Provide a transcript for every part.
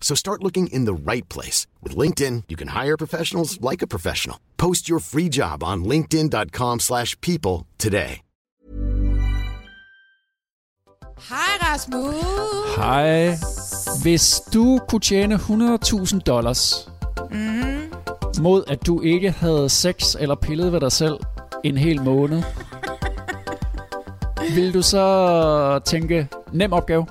So start looking in the right place. With LinkedIn, you can hire professionals like a professional. Post your free job on linkedin.com slash people today. Hej Rasmus. Hej. Hvis du kunne tjene 100.000 dollars, mm. mod at du ikke havde sex eller pillet ved dig selv en hel måned, vil du så tænke, nem opgave?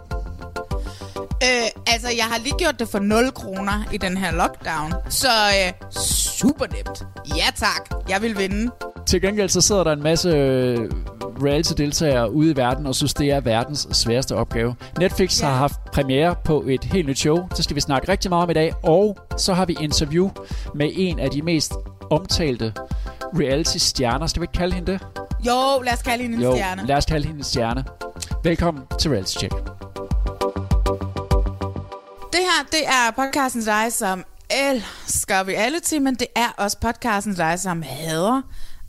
Øh, altså, jeg har lige gjort det for 0 kroner i den her lockdown. Så øh, super nemt. Ja tak, jeg vil vinde. Til gengæld så sidder der en masse øh, reality-deltagere ude i verden og synes, det er verdens sværeste opgave. Netflix Ja. har haft premiere på et helt nyt show. Det skal vi snakke rigtig meget om i dag. Og så har vi interview med en af de mest omtalte reality-stjerner. Skal vi ikke kalde hende det? Jo, lad os kalde hende en jo, stjerne. lad os kalde hende en stjerne. Velkommen til Reality Check. Her, det er podcasten til dig, som elsker reality, men det er også podcasten til dig, som hader,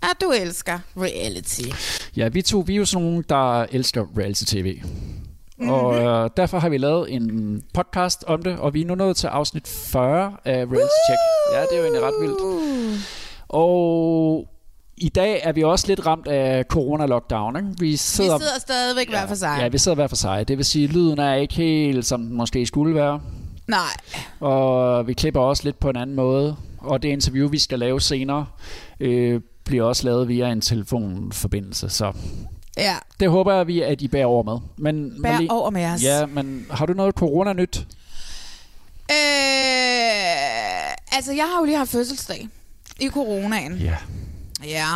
at du elsker reality. Ja, vi to, vi er jo sådan nogle, der elsker reality-tv. Mm-hmm. Og øh, derfor har vi lavet en podcast om det, og vi er nu nået til afsnit 40 af Reality Check. Ja, det er jo egentlig ret vildt. Og i dag er vi også lidt ramt af corona-lockdown. Ikke? Vi Vi sidder, sidder stadigvæk hver for sig. Ja, vi sidder hver for sig. Det vil sige, at lyden er ikke helt, som den måske skulle være. Nej, Og vi klipper også lidt på en anden måde. Og det interview, vi skal lave senere, øh, bliver også lavet via en telefonforbindelse. Så ja. det håber jeg, vi at I bærer over med. Men, Bær Marlene- over med os. Ja, men har du noget corona-nyt? Øh, altså, jeg har jo lige haft fødselsdag i coronaen. Ja. Ja.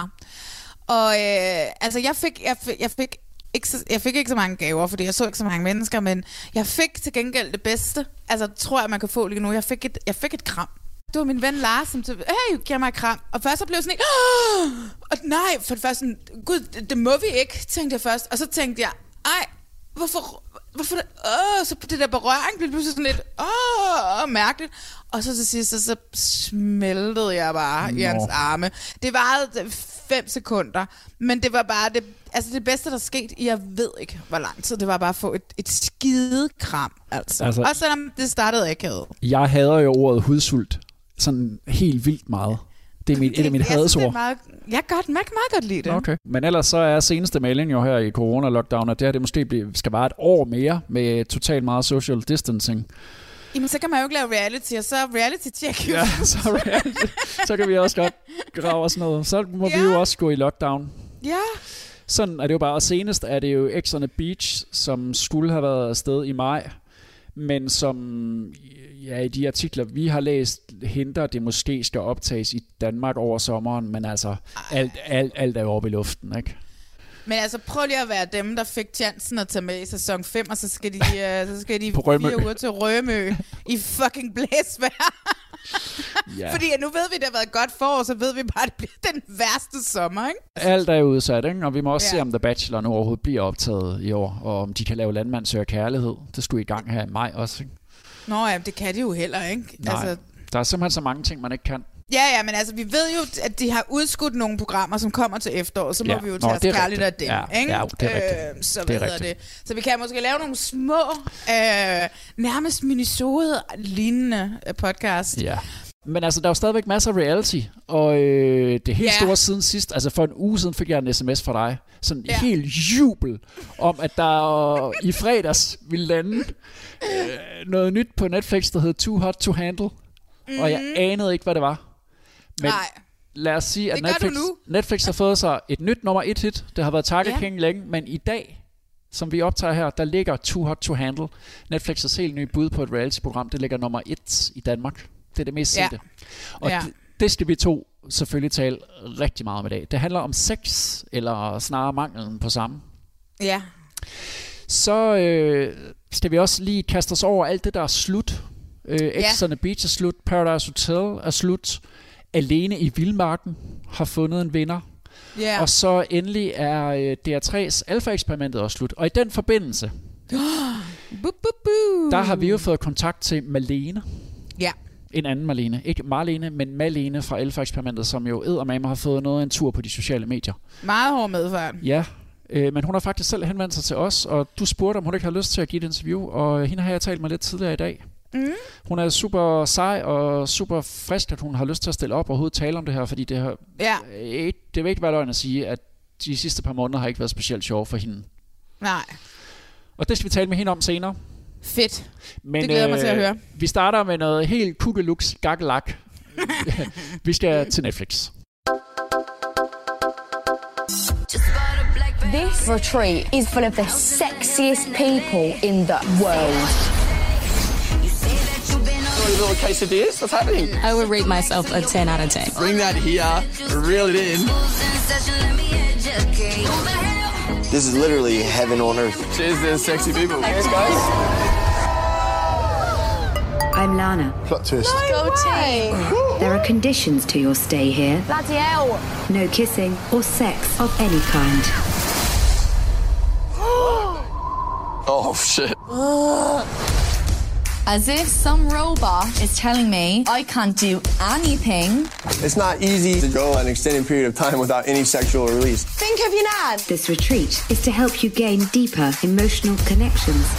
Og øh, altså, jeg fik, jeg fik, jeg fik ikke så, jeg fik ikke så mange gaver, fordi jeg så ikke så mange mennesker, men jeg fik til gengæld det bedste. Altså, tror jeg, man kan få lige nu. Jeg fik et, jeg fik et kram. Det var min ven Lars, som til, hey, giv mig et kram. Og først så blev jeg sådan Åh! og nej, for det første sådan, gud, det, det må vi ikke, tænkte jeg først. Og så tænkte jeg, ej, hvorfor, hvorfor det, åh, så det der berøring blev pludselig sådan lidt, åh, mærkeligt. Og så til sidst, så, så smeltede jeg bare Nå. i hans arme. Det varede fem sekunder, men det var bare det, altså det bedste, der skete i, jeg ved ikke, hvor lang tid. Det var bare at få et, et skide kram, altså. Altså-. Også selvom det startede akavet. Jeg hader jo ordet hudsult sådan helt vildt meget. Det er mit, et af mine hadsord. meget, jeg kan godt, man kan meget godt lide det. Okay. Men ellers så er seneste melding jo her i corona-lockdown, at det her det måske bliver, skal være et år mere med totalt meget social distancing. Jamen, så kan man jo ikke lave reality, og så reality check. Ja, så, reality, så kan vi også godt grave os noget. Så må ja. vi jo også gå i lockdown. ja. Sådan er det jo bare. Og senest er det jo X Beach, som skulle have været afsted i maj, men som ja, i de artikler, vi har læst, henter det måske skal optages i Danmark over sommeren, men altså alt, alt, alt er oppe i luften, ikke? Men altså, prøv lige at være dem, der fik chancen at tage med i sæson 5, og så skal de, uh, så skal de fire uger til Rømø i fucking blæsvejr. Ja. Fordi nu ved vi, det har været et godt forår, så ved vi bare, at det bliver den værste sommer, ikke? Alt er udsat, ikke? og vi må også. Ja. se, om The Bachelor nu overhovedet bliver optaget i år, og om de kan lave Landmand søger kærlighed. Det skulle i gang her i maj også, ikke? Nå ja, det kan de jo heller ikke. Nej. Altså, Der er simpelthen så mange ting, man ikke kan. Ja, ja, men altså, vi ved jo, at de har udskudt nogle programmer, som kommer til efteråt, så må Ja. vi jo Nå, tage os det er kærligt af dem, Ja, ikke? ja, det er rigtigt. Øh, så, Det er hedder rigtigt. det? så vi kan måske lave nogle små, øh, nærmest minisode-lignende øh, podcast. Ja. Men altså, der er jo stadigvæk masser af reality, og øh, det helt Ja. store siden sidst, altså for en uge siden fik jeg en sms fra dig, sådan Ja. helt jubel, om at der i fredags ville lande øh, noget nyt på Netflix, der hed Too Hot to Handle, mm-hmm. og jeg anede ikke, hvad det var. Men Nej. lad os sige, at Det Netflix. Netflix har fået sig et nyt nummer et hit. Det har været Target Ja. King længe, men i dag, som vi optager her, der ligger Too Hot to Handle. Netflix' helt nye bud på et reality-program. Det ligger nummer et i Danmark. Det er det mest Ja. sete. Og Ja. det, det skal vi to selvfølgelig tale rigtig meget om i dag. Det handler om sex, eller snarere manglen på samme. Ja. Så øh, skal vi også lige kaste os over alt det, der er slut. Øh, X on the Beach er slut, Paradise Hotel er slut, Alene i Vildmarken har fundet en vinder, Ja. og så endelig er øh, DR3's Alpha-eksperimentet også slut. Og i den forbindelse, Bu, bu, bu. der har vi jo fået kontakt til Malene, Ja. en anden Malene. Ikke Marlene, men Malene fra Alpha-eksperimentet, som jo eddermame har fået noget af en tur på de sociale medier. Meget hård medfærd. Ja, øh, men hun har faktisk selv henvendt sig til os, og du spurgte, om hun ikke har lyst til at give et interview, og hende har jeg talt med lidt tidligere i dag. Mm. Hun er super sej og super frisk, at hun har lyst til at stille op og overhovedet tale om det her, fordi det, har, Ja. ikke, det vil ikke være løgn at sige, at de sidste par måneder har ikke været specielt sjove for hende. Nej. Og det skal vi tale med hende om senere. Fedt. Men, Det glæder jeg mig til at høre. Vi starter med noget helt kukkelux gakkelak. vi skal til Netflix. This retreat is full of the sexiest people in the world. Little quesadillas? What's happening? I would rate myself a 10 out of 10. Bring that here, reel it in. This is literally heaven on earth. Cheers to sexy people. Cheers, guys. I'm Lana. Plot twist. Go team! There are conditions to your stay here. Bloody hell! No kissing or sex of any kind. Oh, shit. As if some robot is telling me I can't do anything. It's not easy to go an extended period of time without any sexual release. Think of your nan! This retreat is to help you gain deeper emotional connections.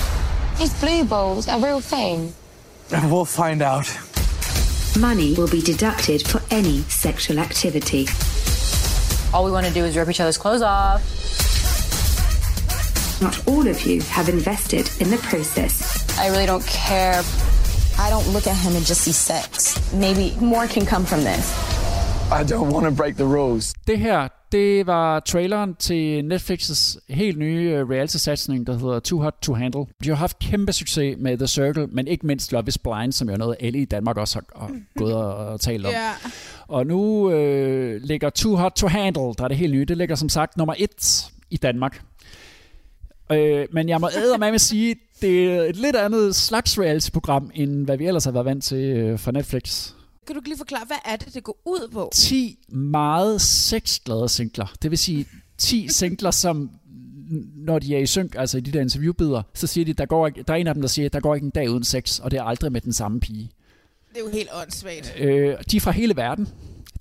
Is blue balls a real thing? We'll find out. Money will be deducted for any sexual activity. All we want to do is rip each other's clothes off. Not all of you have invested in the process. I really don't care. I don't look at him and just see sex. Maybe more can come from this. I don't want to break the rules. Det her, det var traileren til Netflix's helt nye øh, reality-satsning, der hedder Too Hot to Handle. De har haft kæmpe succes med The Circle, men ikke mindst Love is Blind, som jo er noget, alle i Danmark også har, gået og, og talt om. Ja. Og nu øh, ligger Too Hot to Handle, der er det helt nye, det ligger som sagt nummer et i Danmark. Øh, men jeg må med at sige, det er et lidt andet slags reality-program, end hvad vi ellers har været vant til øh, fra Netflix. Kan du lige forklare, hvad er det, det går ud på? 10 meget sexglade singler. Det vil sige 10 singler, som når de er i synk, altså i de der interviewbilleder, så siger de, der, går ikke, der er en af dem, der siger, der går ikke en dag uden sex, og det er aldrig med den samme pige. Det er jo helt åndssvagt. Øh, de er fra hele verden.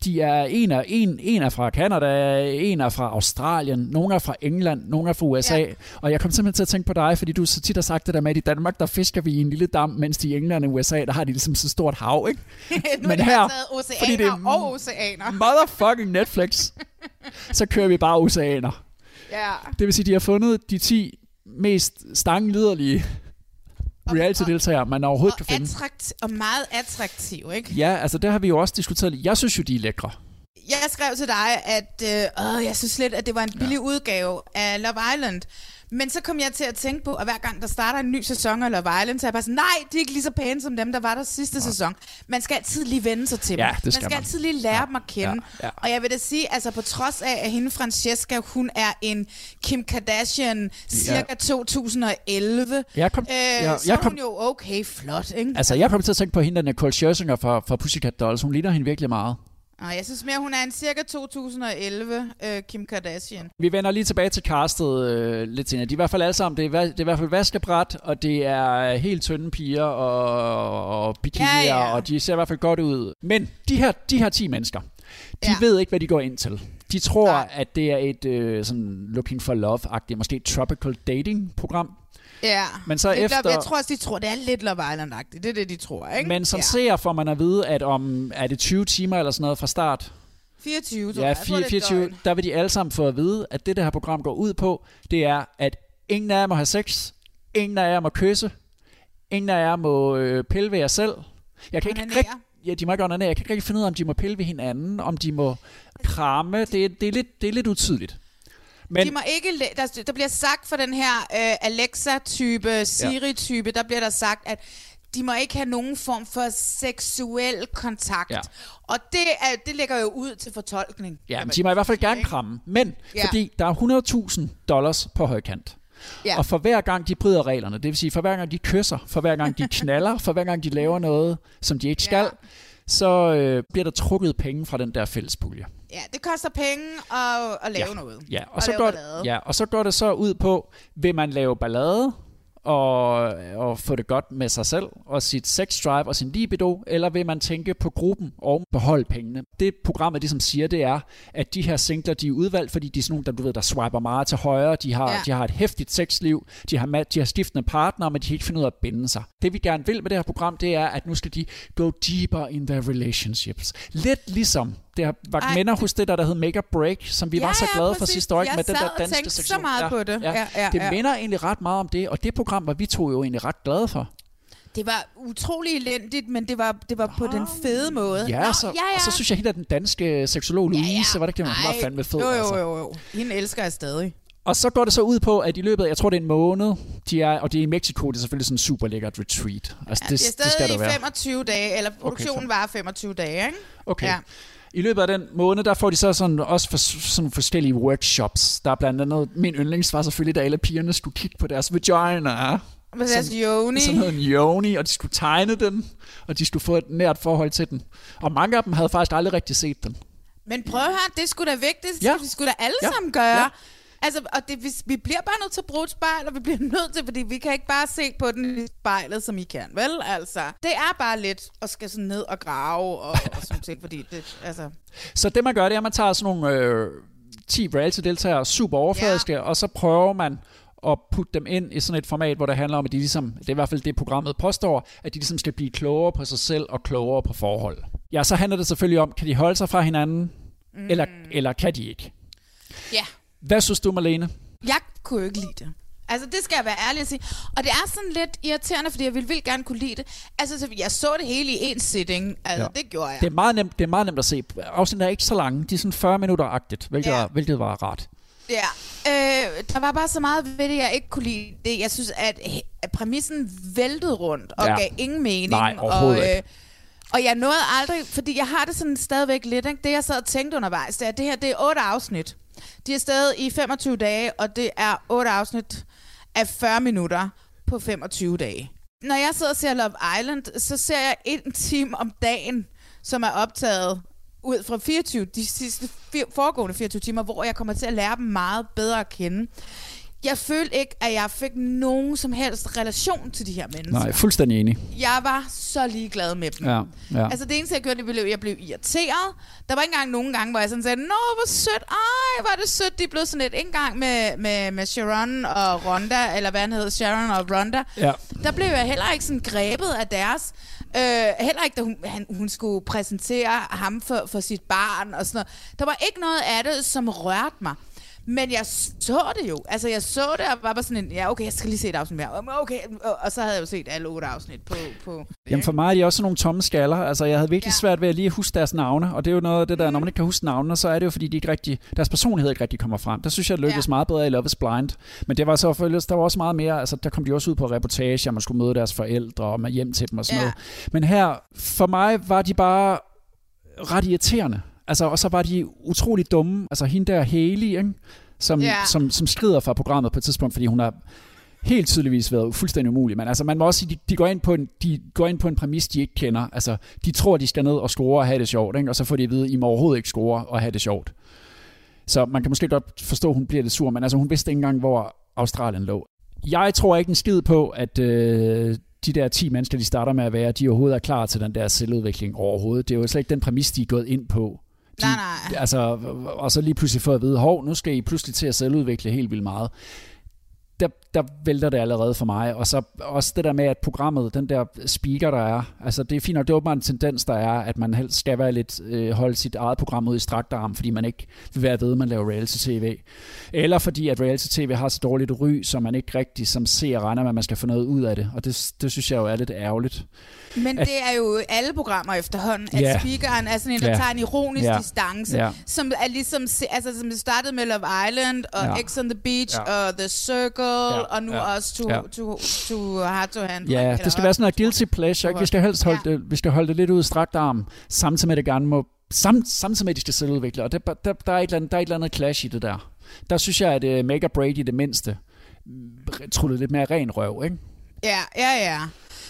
De er en er, en, en er fra Canada, en er fra Australien, nogle er fra England, nogle er fra USA. Ja. Og jeg kom simpelthen til at tænke på dig, fordi du så tit har sagt det der med, at i Danmark, der fisker vi i en lille dam, mens de i England og USA, der har de ligesom så stort hav, ikke? nu Men her, her, oceaner fordi det er- og oceaner. Motherfucking Netflix. Så kører vi bare oceaner. Ja. Det vil sige, de har fundet de 10 mest stanglyderlige reality-deltagere, man overhovedet Og, kan finde. attrakt, og meget attraktiv, ikke? Ja, altså det har vi jo også diskuteret. Jeg synes jo, de er lækre. Jeg skrev til dig, at øh, åh, jeg synes lidt, at det var en billig ja. udgave af Love Island. Men så kom jeg til at tænke på, at hver gang der starter en ny sæson af Love Island, så er jeg bare sådan, nej, de er ikke lige så pæne som dem, der var der sidste ja. sæson. Man skal altid lige vende sig til Ja, dem. det man skal skal man. altid lige lære Ja, dem at kende. ja, ja. Og jeg vil da sige, altså på trods af, at hende Francesca, hun er en Kim Kardashian cirka 2011, Jeg kom- øh, jeg- så jeg er kom- hun jo okay flot, ikke? Altså, jeg kom til at tænke på hende, der Nicole Scherzinger fra, fra Pussycat Dolls. Hun ligner hende virkelig meget. Og jeg synes mere, hun er en cirka 2011 øh, Kim Kardashian. Vi vender lige tilbage til castet øh, lidt senere. De er i hvert fald alle sammen. Det er, det er i hvert fald vaskebræt, og det er helt tynde piger og, og bikinier, Ja, ja. og de ser i hvert fald godt ud. Men de her, de her 10 mennesker, de Ja. ved ikke, hvad de går ind til. De tror, Nej. at det er et øh, sådan looking for love-agtigt, måske et tropical dating-program. Ja, Men så er efter- Love, jeg tror også, de tror, det er lidt Love Island-agtigt. Det er det, de tror, ikke? Men som ja. seer får man at vide, at om er det 20 timer eller sådan noget fra start, 24, tror Ja, jeg. jeg. tror, det er et 24, døgn. der vil de alle sammen få at vide, at det, det her program går ud på, det er, at ingen af jer må have sex, ingen af jer må kysse, ingen af jer må øh, pille ved jer selv. Jeg kan, ikke, Onanere. rigt, ja, de må ikke onanere. Jeg kan ikke rigtig finde ud af, om de må pille ved hinanden, om de må kramme. Det, det, er, lidt, det er lidt utydeligt. Men, de må ikke, der, der bliver sagt for den her øh, Alexa-type, Siri-type, der bliver der sagt, at de må ikke have nogen form for seksuel kontakt. Ja. Og det, er, det ligger jo ud til fortolkning. Ja, men de må i hvert fald gerne kramme. Men ja. fordi der er 100.000 dollars på højkant. Ja. Og for hver gang de bryder reglerne, det vil sige for hver gang de kysser, for hver gang de knaller, for hver gang de laver noget, som de ikke skal, ja. Så øh, bliver der trukket penge fra den der fællespulje. Ja, det koster penge at, at lave ja. noget. Ja, og, og så går, ja, og så går det så ud på, vil man lave ballade, og, og få det godt med sig selv og sit sex drive og sin libido, eller vil man tænke på gruppen og beholde pengene? Det programmet ligesom siger, det er, at de her singler, de er udvalgt, fordi de er sådan nogle, der, du ved, der swiper meget til højre, de har, ja. de har et hæftigt sexliv, de har, de har stiftende partnere, men de kan ikke finde ud af at binde sig. Det vi gerne vil med det her program, det er, at nu skal de go deeper in their relationships. Lidt ligesom det har været minder hos det der, der hed Make a Break, som vi ja, var så glade ja, for sidste år, jeg med den der danske sektion. så meget ja, på det. Ja, ja, ja, det ja. minder egentlig ret meget om det, og det program var vi to jo egentlig ret glade for. Det var utrolig elendigt, men det var, det var på den fede måde. Ja, Nå, så, ja, ja. og så synes jeg, at den danske seksolog Louise, ja, ja. var det ikke det, man var fandme fed. Jo, jo, altså. jo, jo. Hende elsker jeg stadig. Og så går det så ud på, at i løbet af, jeg tror det er en måned, de er, og det er i Mexico, det er selvfølgelig sådan en super lækkert retreat. Altså, ja, det, det er stadig det skal i 25 dage, eller produktionen okay, var 25 dage, ikke? Okay. Ja. I løbet af den måned, der får de så sådan, også for, sådan forskellige workshops. Der er blandt andet, min yndlings var selvfølgelig, da alle pigerne skulle kigge på deres vagina. Hvad deres yoni? Sådan noget en yoni, og de skulle tegne den, og de skulle få et nært forhold til den. Og mange af dem havde faktisk aldrig rigtig set den. Men prøv at høre, det skulle da vigtigt. Ja. Det skulle da alle ja. sammen gøre. Ja. Altså, og det, vi, vi bliver bare nødt til at bruge et spejl, og vi bliver nødt til, fordi vi kan ikke bare se på den i spejlet, som I kan, vel? Altså, det er bare lidt at skal sådan ned og grave og, og sådan ting, fordi det, altså... Så det man gør, det er, at man tager sådan nogle øh, 10 reality-deltagere, super overfladiske, ja. og så prøver man at putte dem ind i sådan et format, hvor det handler om, at de ligesom, det er i hvert fald det programmet påstår, at de ligesom skal blive klogere på sig selv og klogere på forhold. Ja, så handler det selvfølgelig om, kan de holde sig fra hinanden, mm. eller, eller kan de ikke? Ja. Hvad synes du, Marlene? Jeg kunne jo ikke lide det. Altså, det skal jeg være ærlig at sige. Og det er sådan lidt irriterende, fordi jeg ville vildt gerne kunne lide det. Altså, så jeg så det hele i en sitting. Altså, ja. det gjorde jeg. Det er, meget nemt, det er meget nemt at se. Afsnittet er ikke så lange. De er sådan 40 minutter-agtigt, hvilket, ja. hvilket var rart. Ja, øh, der var bare så meget ved det, jeg ikke kunne lide det. Jeg synes, at, at præmissen væltede rundt og ja. gav ingen mening. Nej, overhovedet og, øh, ikke. Og jeg nåede aldrig, fordi jeg har det sådan stadigvæk lidt, ikke? det jeg sad og tænkte undervejs, det er, at det her det er otte afsnit. De er stadig i 25 dage, og det er 8 afsnit af 40 minutter på 25 dage. Når jeg sidder og ser Love Island, så ser jeg en time om dagen, som er optaget ud fra 24, de sidste foregående 24 timer, hvor jeg kommer til at lære dem meget bedre at kende jeg følte ikke, at jeg fik nogen som helst relation til de her mennesker. Nej, fuldstændig enig. Jeg var så ligeglad med dem. Ja, ja. Altså det eneste, jeg gjorde, det blev, jeg blev irriteret. Der var ikke engang nogen gange, hvor jeg sådan sagde, Nå, hvor sødt, ej, hvor er det sødt. De blev sådan lidt, en gang med, med, med Sharon og Ronda, eller hvad han hed, Sharon og Ronda. Ja. Der blev jeg heller ikke sådan grebet af deres. Øh, heller ikke, da hun, han, hun skulle præsentere ham for, for sit barn og sådan noget. Der var ikke noget af det, som rørte mig. Men jeg så det jo. Altså, jeg så det, og var bare sådan en, ja, okay, jeg skal lige se et afsnit mere. Okay, og så havde jeg jo set alle otte afsnit på... på Jamen, for mig er de også nogle tomme skaller. Altså, jeg havde virkelig ja. svært ved at lige huske deres navne, og det er jo noget af det der, mm. når man ikke kan huske navnene, så er det jo, fordi de ikke rigtig, deres personlighed ikke rigtig kommer frem. Der synes jeg, det lykkedes ja. meget bedre i Love is Blind. Men det var så der var også meget mere, altså, der kom de også ud på reportage, man skulle møde deres forældre og med hjem til dem og sådan ja. noget. Men her, for mig var de bare ret irriterende. Altså, og så var de utrolig dumme. Altså hende der Haley, ikke? Som, yeah. som, som skrider fra programmet på et tidspunkt, fordi hun har helt tydeligvis været fuldstændig umulig. Men altså, man må også sige, de, de, går ind på en, de går ind på en præmis, de ikke kender. Altså, de tror, de skal ned og score og have det sjovt, ikke? og så får de at vide, at I må overhovedet ikke score og have det sjovt. Så man kan måske godt forstå, at hun bliver lidt sur, men altså, hun vidste ikke engang, hvor Australien lå. Jeg tror ikke en skid på, at øh, de der 10 mennesker, de starter med at være, de overhovedet er klar til den der selvudvikling overhovedet. Det er jo slet ikke den præmis, de er gået ind på. De, nej, nej. Altså, og så lige pludselig få at vide, hov, nu skal I pludselig til at selvudvikle helt vildt meget. Der, der vælter det allerede for mig. Og så også det der med, at programmet, den der speaker, der er, altså det er fint, og det er åbenbart en tendens, der er, at man helst skal være lidt, øh, holde sit eget program ud i strakt arm, fordi man ikke vil være ved, at man laver reality-tv. Eller fordi, at reality-tv har så dårligt ry, så man ikke rigtig som ser regner med, at man skal få noget ud af det. Og det, det synes jeg jo er lidt ærgerligt. Men At- det er jo alle programmer efterhånden, at Ja. speakeren er sådan en, der Ja. tager en ironisk Ja. distance, Ja. som er ligesom, altså som det startede med Love Island, og Ja. X on the Beach, Ja. og The Circle, Ja. Og nu Ja. også to, Ja. to, to Hard to Handle. Ja, det skal være sådan noget guilty pleasure. Ikke? Vi skal helst holde, det, vi skal holde det lidt ud i strakt arm, samtidig med, at det gerne må, sam, samtidig med, at de skal selvudvikle. Og det, der, der, er et eller andet, der er et eller andet clash i det der. Der synes jeg, at uh, Break i det mindste trullede lidt mere ren røv, ikke? Ja, ja, ja.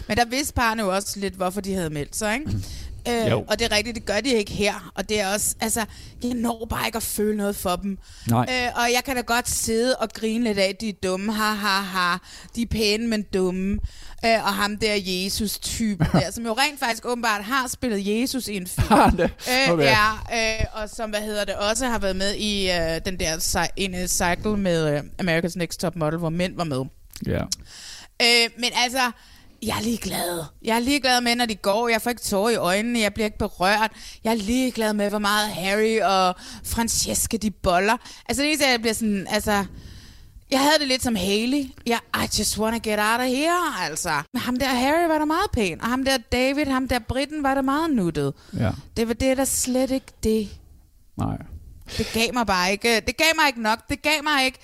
Men der vidste parne jo også lidt, hvorfor de havde meldt sig, ikke? Øh, Jo. og det er rigtigt, det gør de ikke her. Og det er også, altså, jeg når bare ikke at føle noget for dem. Nej. Øh, og jeg kan da godt sidde og grine lidt af, de er dumme, ha, ha, ha. De er pæne, men dumme. Øh, og ham der Jesus-typen der, som jo rent faktisk åbenbart har spillet Jesus i en film. Har det? Øh, Okay. Ja, øh, og som, hvad hedder det, også har været med i øh, den der cy- ene cycle med øh, America's Next Top Model, hvor mænd var med. Ja. Øh, men altså, jeg er ligeglad. Jeg er ligeglad med, når de går. Jeg får ikke tårer i øjnene. Jeg bliver ikke berørt. Jeg er ligeglad med, hvor meget Harry og Francesca de boller. Altså, det eneste, er, jeg bliver sådan, altså... Jeg havde det lidt som Haley. Jeg, I just wanna get out of here, altså. Men ham der Harry var der meget pæn, og ham der David, ham der Britten var der meget nuttet. Ja. Det var det, der slet ikke det. Nej. Det gav mig bare ikke, det gav mig ikke nok. Det gav mig ikke,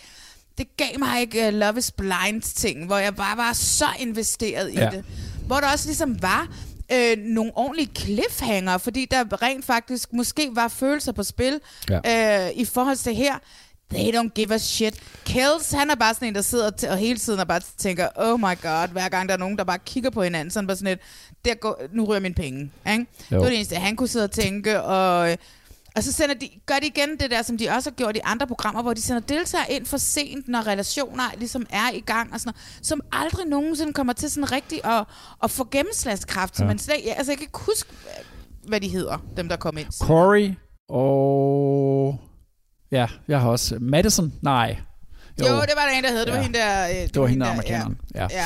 det gav mig ikke uh, Love is Blind ting, hvor jeg bare var så investeret i Ja. det. Hvor der også ligesom var øh, nogle ordentlige cliffhanger, fordi der rent faktisk måske var følelser på spil Ja. øh, i forhold til her. They don't give a shit. Kells, han er bare sådan en, der sidder og hele tiden og bare tænker, oh my god, hver gang der er nogen, der bare kigger på hinanden, sådan bare sådan et, der går, nu ryger mine penge. Ikke? Det var det eneste, han kunne sidde og tænke, og, og så sender de, gør de igen det der, som de også har gjort i andre programmer, hvor de sender deltagere ind for sent, når relationer ligesom er i gang, og sådan noget, som aldrig nogensinde kommer til sådan rigtig at, at få gennemslagskraft. Så Ja. man slet, altså jeg kan ikke huske, hvad de hedder, dem der kom ind. Corey og... Ja, jeg har også... Madison? Nej. Jo, det var der en, der hed. Det var Ja. hende der... øh, Det var hende der amerikaneren. Ja. Ja.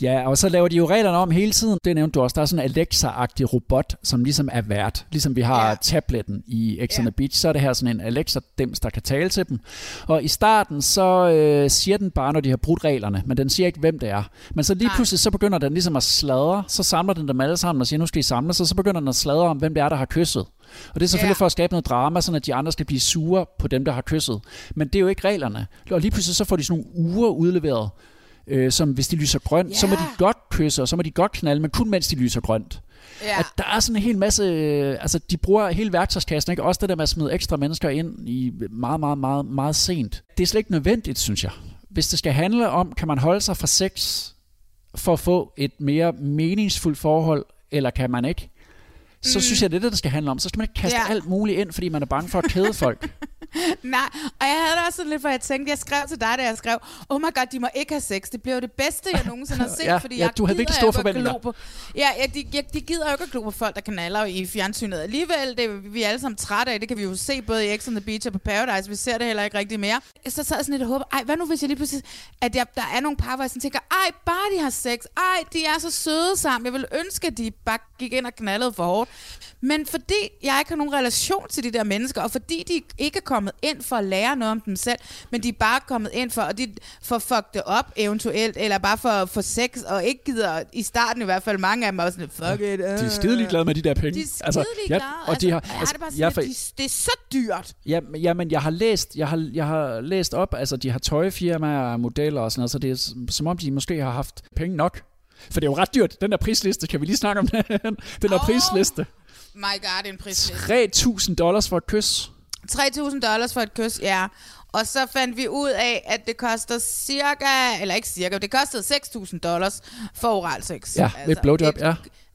Ja, og så laver de jo reglerne om hele tiden. Det nævnte du også. Der er sådan en Alexa-agtig robot, som ligesom er vært. Ligesom vi har Ja. ja. tabletten i X Ja. Beach, så er det her sådan en Alexa-dims, der kan tale til dem. Og i starten, så øh, siger den bare, når de har brudt reglerne, men den siger ikke, hvem det er. Men så lige Nej. pludselig, så begynder den ligesom at sladre. Så samler den dem alle sammen og siger, nu skal I samle sig. Så begynder den at sladre om, hvem det er, der har kysset. Og det er selvfølgelig Ja. for at skabe noget drama, sådan at de andre skal blive sure på dem, der har kysset. Men det er jo ikke reglerne. Og lige pludselig så får de sådan nogle uger udleveret, øh, som hvis de lyser grønt, Ja. så må de godt kysse, og så må de godt knalde, men kun mens de lyser grønt. Ja. At der er sådan en hel masse, øh, altså de bruger hele værktøjskassen, ikke? Også det der med at smide ekstra mennesker ind i meget, meget, meget, meget sent. Det er slet ikke nødvendigt, synes jeg. Hvis det skal handle om, kan man holde sig fra sex for at få et mere meningsfuldt forhold, eller kan man ikke? Så mm. synes jeg, det er det, der skal handle om. Så skal man ikke kaste Ja. alt muligt ind, fordi man er bange for at kede folk. Nej, og jeg havde det også sådan lidt, for jeg tænkte, jeg skrev til dig, da jeg skrev, oh my god, de må ikke have sex. Det bliver jo det bedste, jeg nogensinde har set, Ja, fordi ja, jeg du havde virkelig store forventninger. På, ja, ja de, jeg, de gider jo ikke at glo på folk, der kanaler i fjernsynet. Alligevel, det er vi er alle sammen trætte af, det kan vi jo se både i X on the Beach og på Paradise. Vi ser det heller ikke rigtig mere. Så sad jeg sådan lidt og håber, ej, hvad nu hvis jeg lige pludselig, at jeg, der er nogle par, hvor jeg sådan tænker, ej, bare de har sex, ej, de er så søde sammen. Jeg vil ønske, at de bare gik ind og knaldede for hårdt. Men fordi jeg ikke har nogen relation til de der mennesker, og fordi de ikke er kommet ind for at lære noget om dem selv, men de er bare kommet ind for, og de, for at fuck det op eventuelt, eller bare for at få sex, og ikke gider, i starten i hvert fald, mange af dem er sådan, fuck it. De er skide ligeglade med de der penge. De er skide ligeglade. og de har, altså, har det bare sådan, jeg, at de, det er så dyrt. Ja, men- ja, men jeg har læst, jeg har, jeg har læst op, altså de har tøjfirmaer og modeller og sådan noget, så det er som om de måske har haft penge nok. For det er jo ret dyrt, den der prisliste, kan vi lige snakke om den? den der Åh. prisliste. My god, en pris. 3.000 dollars for et kys. 3.000 dollars for et kys, ja. Og så fandt vi ud af, at det koster cirka, eller ikke cirka, det kostede 6.000 dollars for oral sex. Ja, et blowjob, ja.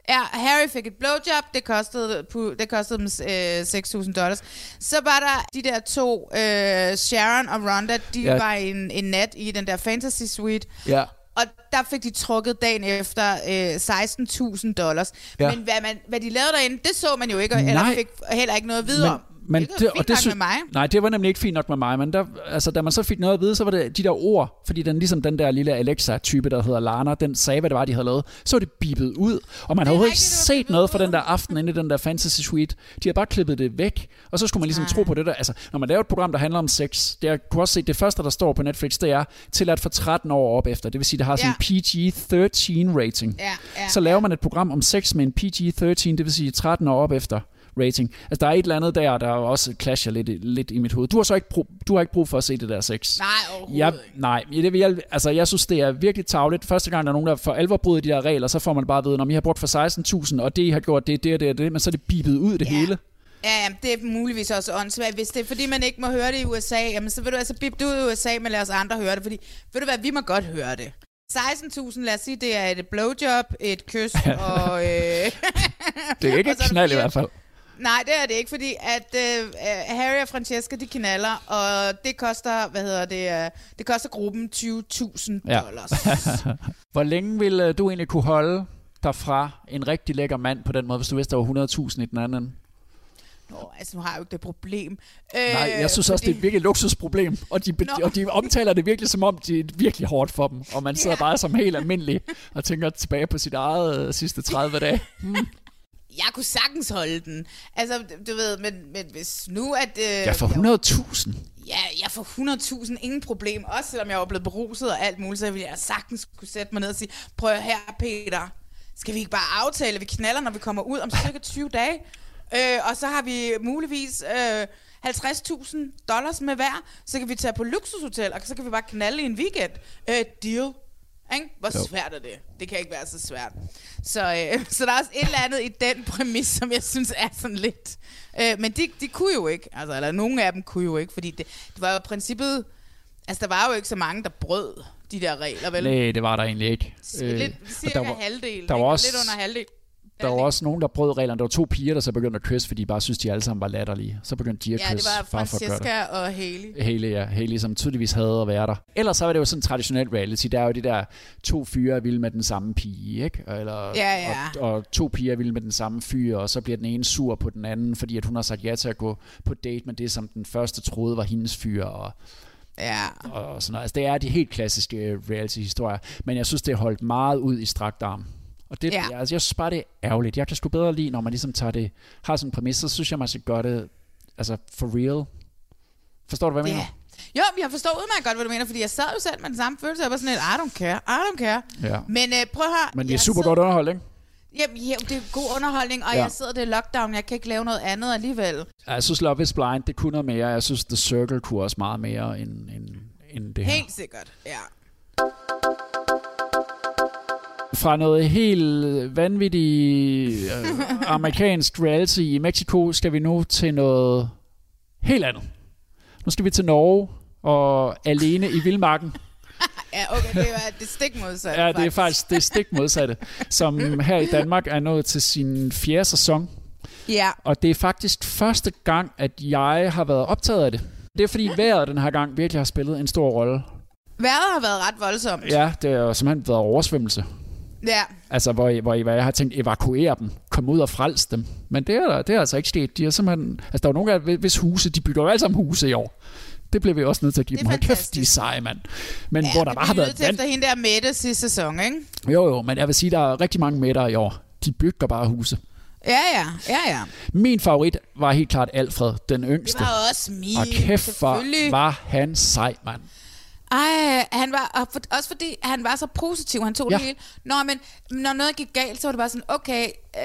Ja, Harry fik et blowjob, det kostede, det kostede dem øh, 6.000 dollars. Så var der de der to, øh, Sharon og Rhonda, de ja. var en, en nat i den der fantasy suite. Ja. Og der fik de trukket dagen efter øh, 16.000 dollars. Ja. Men hvad, man, hvad de lavede derinde, det så man jo ikke, eller Nej. fik heller ikke noget videre om. Men, Men Det lyder fint nok med mig. Nej, det var nemlig ikke fint nok med mig, men der, altså, da man så fik noget at vide, så var det de der ord, fordi den ligesom den der lille Alexa-type, der hedder Lana, den sagde, hvad det var, de havde lavet, så var det bibet ud, og man havde overhovedet ikke set noget fra den der aften inde i den der fantasy suite. De havde bare klippet det væk, og så skulle man ligesom tro på det der. Altså, når man laver et program, der handler om sex, det er, kunne også se, det første, der står på Netflix, det er tilladt for 13 år op efter. Det vil sige, det har sådan en PG-13 rating. Ja, ja, så laver man et program om sex med en PG-13, det vil sige 13 år op efter rating. Altså, der er et eller andet der, der også clasher lidt, lidt i mit hoved. Du har så ikke brug, du har ikke brug for at se det der sex. Nej, overhovedet jeg, ikke. Nej, det vil jeg, altså, jeg synes, det er virkelig tavligt. Første gang, der er nogen, der for alvor bryder de der regler, så får man bare at vide, når I har brugt for 16.000, og det I har gjort, det er det og det og det, men så er det bibet ud det Ja. hele. Ja, jamen, det er muligvis også åndssvagt. Hvis det er fordi, man ikke må høre det i USA, jamen, så vil du altså bippe det ud i USA, men lad os andre høre det. Fordi, ved du hvad, vi må godt høre det. 16.000, lad os sige, det er et blowjob, et kys og... Øh, Det er ikke et knald i hvert fald. Nej, det er det ikke, fordi at øh, øh, Harry og Francesca, de knaller, og det koster, hvad hedder det, øh, det koster gruppen 20.000 Ja. dollars. Hvor længe ville øh, du egentlig kunne holde dig fra en rigtig lækker mand på den måde, hvis du vidste, der var 100.000 i den anden? Nå, altså nu har jeg jo ikke det problem. Nej, jeg synes også, det er et virkelig luksusproblem, og de, Nå. og de omtaler det virkelig som om, det er virkelig hårdt for dem, og man sidder bare som helt almindelig og tænker tilbage på sit eget øh, sidste 30 dage. Jeg kunne sagtens holde den. Altså, du ved, men, men hvis nu at... Øh, Ja, for 100.000. Ja, jeg får 100.000, ingen problem. Også selvom jeg var blevet beruset og alt muligt, så ville jeg sagtens kunne sætte mig ned og sige, prøv her, Peter, skal vi ikke bare aftale, vi knaller, når vi kommer ud om cirka 20 dage? Øh, og så har vi muligvis øh, 50.000 dollars med hver, så kan vi tage på luksushotel, og så kan vi bare knalde i en weekend. Øh, deal. Ikke? Hvor Jo. svært er det? Det kan ikke være så svært. Så, øh, så der er også et eller andet i den præmis, som jeg synes er sådan lidt... Øh, men de, de kunne jo ikke, altså, eller nogle af dem kunne jo ikke, fordi det, det var jo i princippet... Altså, der var jo ikke så mange, der brød de der regler, vel? Nej, det var der egentlig ikke. Øh, lidt, og cirka der var, halvdelen, der var ikke? også- lidt under halvdelen. Der var også nogen, der brød reglerne. Der var to piger, der så begyndte at kysse, fordi de bare synes, de alle sammen var latterlige. Så begyndte de at Ja, det kysse. var. Francesca og Haley. Haley, ja. Haley, som tydeligvis havde at være der. Ellers så var det jo sådan traditionel reality. Der er jo de der to fyre er vilde med den samme pige, ikke? Eller, Ja, ja. Og, og to piger er vilde med den samme fyr, og så bliver den ene sur på den anden, fordi at hun har sagt ja til at gå på date med det, som den første troede var hendes fyr, og, Ja. og sådan noget. Altså, det er de helt klassiske reality-historier, men jeg synes, det er holdt meget ud i strakt arm. Og det, Ja. ja. altså, jeg synes bare, det er ærgerligt. Jeg kan sgu bedre lide, når man ligesom tager det, har sådan en præmis, så synes jeg, man skal gøre det altså for real. Forstår du, hvad jeg Ja. mener? Jo, jeg forstår udmærket godt, hvad du mener, fordi jeg sad jo selv med den samme følelse. Jeg var sådan lidt, I don't care, I don't care. Ja. Men øh, prøv at høre. Men det er jeg super sidder- godt underholdt, ikke? Jamen, ja, det er god underholdning, og Ja. jeg sidder, det lockdown, jeg kan ikke lave noget andet alligevel. Jeg synes, Love is Blind, det kunne noget mere. Jeg synes, The Circle kunne også meget mere end, end, end det her. Helt sikkert, ja. Fra noget helt vanvittigt øh, amerikansk reality i Mexico, skal vi nu til noget helt andet. Nu skal vi til Norge og alene i vildmarken. Ja, okay, det er det stik modsat. Ja, det er faktisk det stik modsatte, som her i Danmark er nået til sin fjerde sæson. Ja, Og det er faktisk første gang, at jeg har været optaget af det. Det er fordi vejret den her gang virkelig har spillet en stor rolle. vejret har været ret voldsomt. Ja, det har simpelthen været oversvømmelse. Ja, Altså, hvor, I- hvor, I- hvor jeg har tænkt, evakuere dem, komme ud og frelse dem. Men det er, der- det er altså ikke sket. De er simpelthen, altså, der er nogle af hvis huse, de bygger jo alle sammen huse i år. Det bliver vi også nødt til at give Det dem. Hold kæft, de seje, mand. Men ja hvor der vi bare har været vand. efter hende der Mette sidste sæson, ikke? Jo, jo, men jeg vil sige, der er rigtig mange mætter i år. De bygger bare huse. Ja, ja, ja, ja. Min favorit var helt klart Alfred, den Det yngste. var også min, og kæft, var han sej, mand. Ej, han var, og for, også fordi han var så positiv, han tog ja. Det hele. Nå, men når noget gik galt, så var det bare sådan, okay, øh,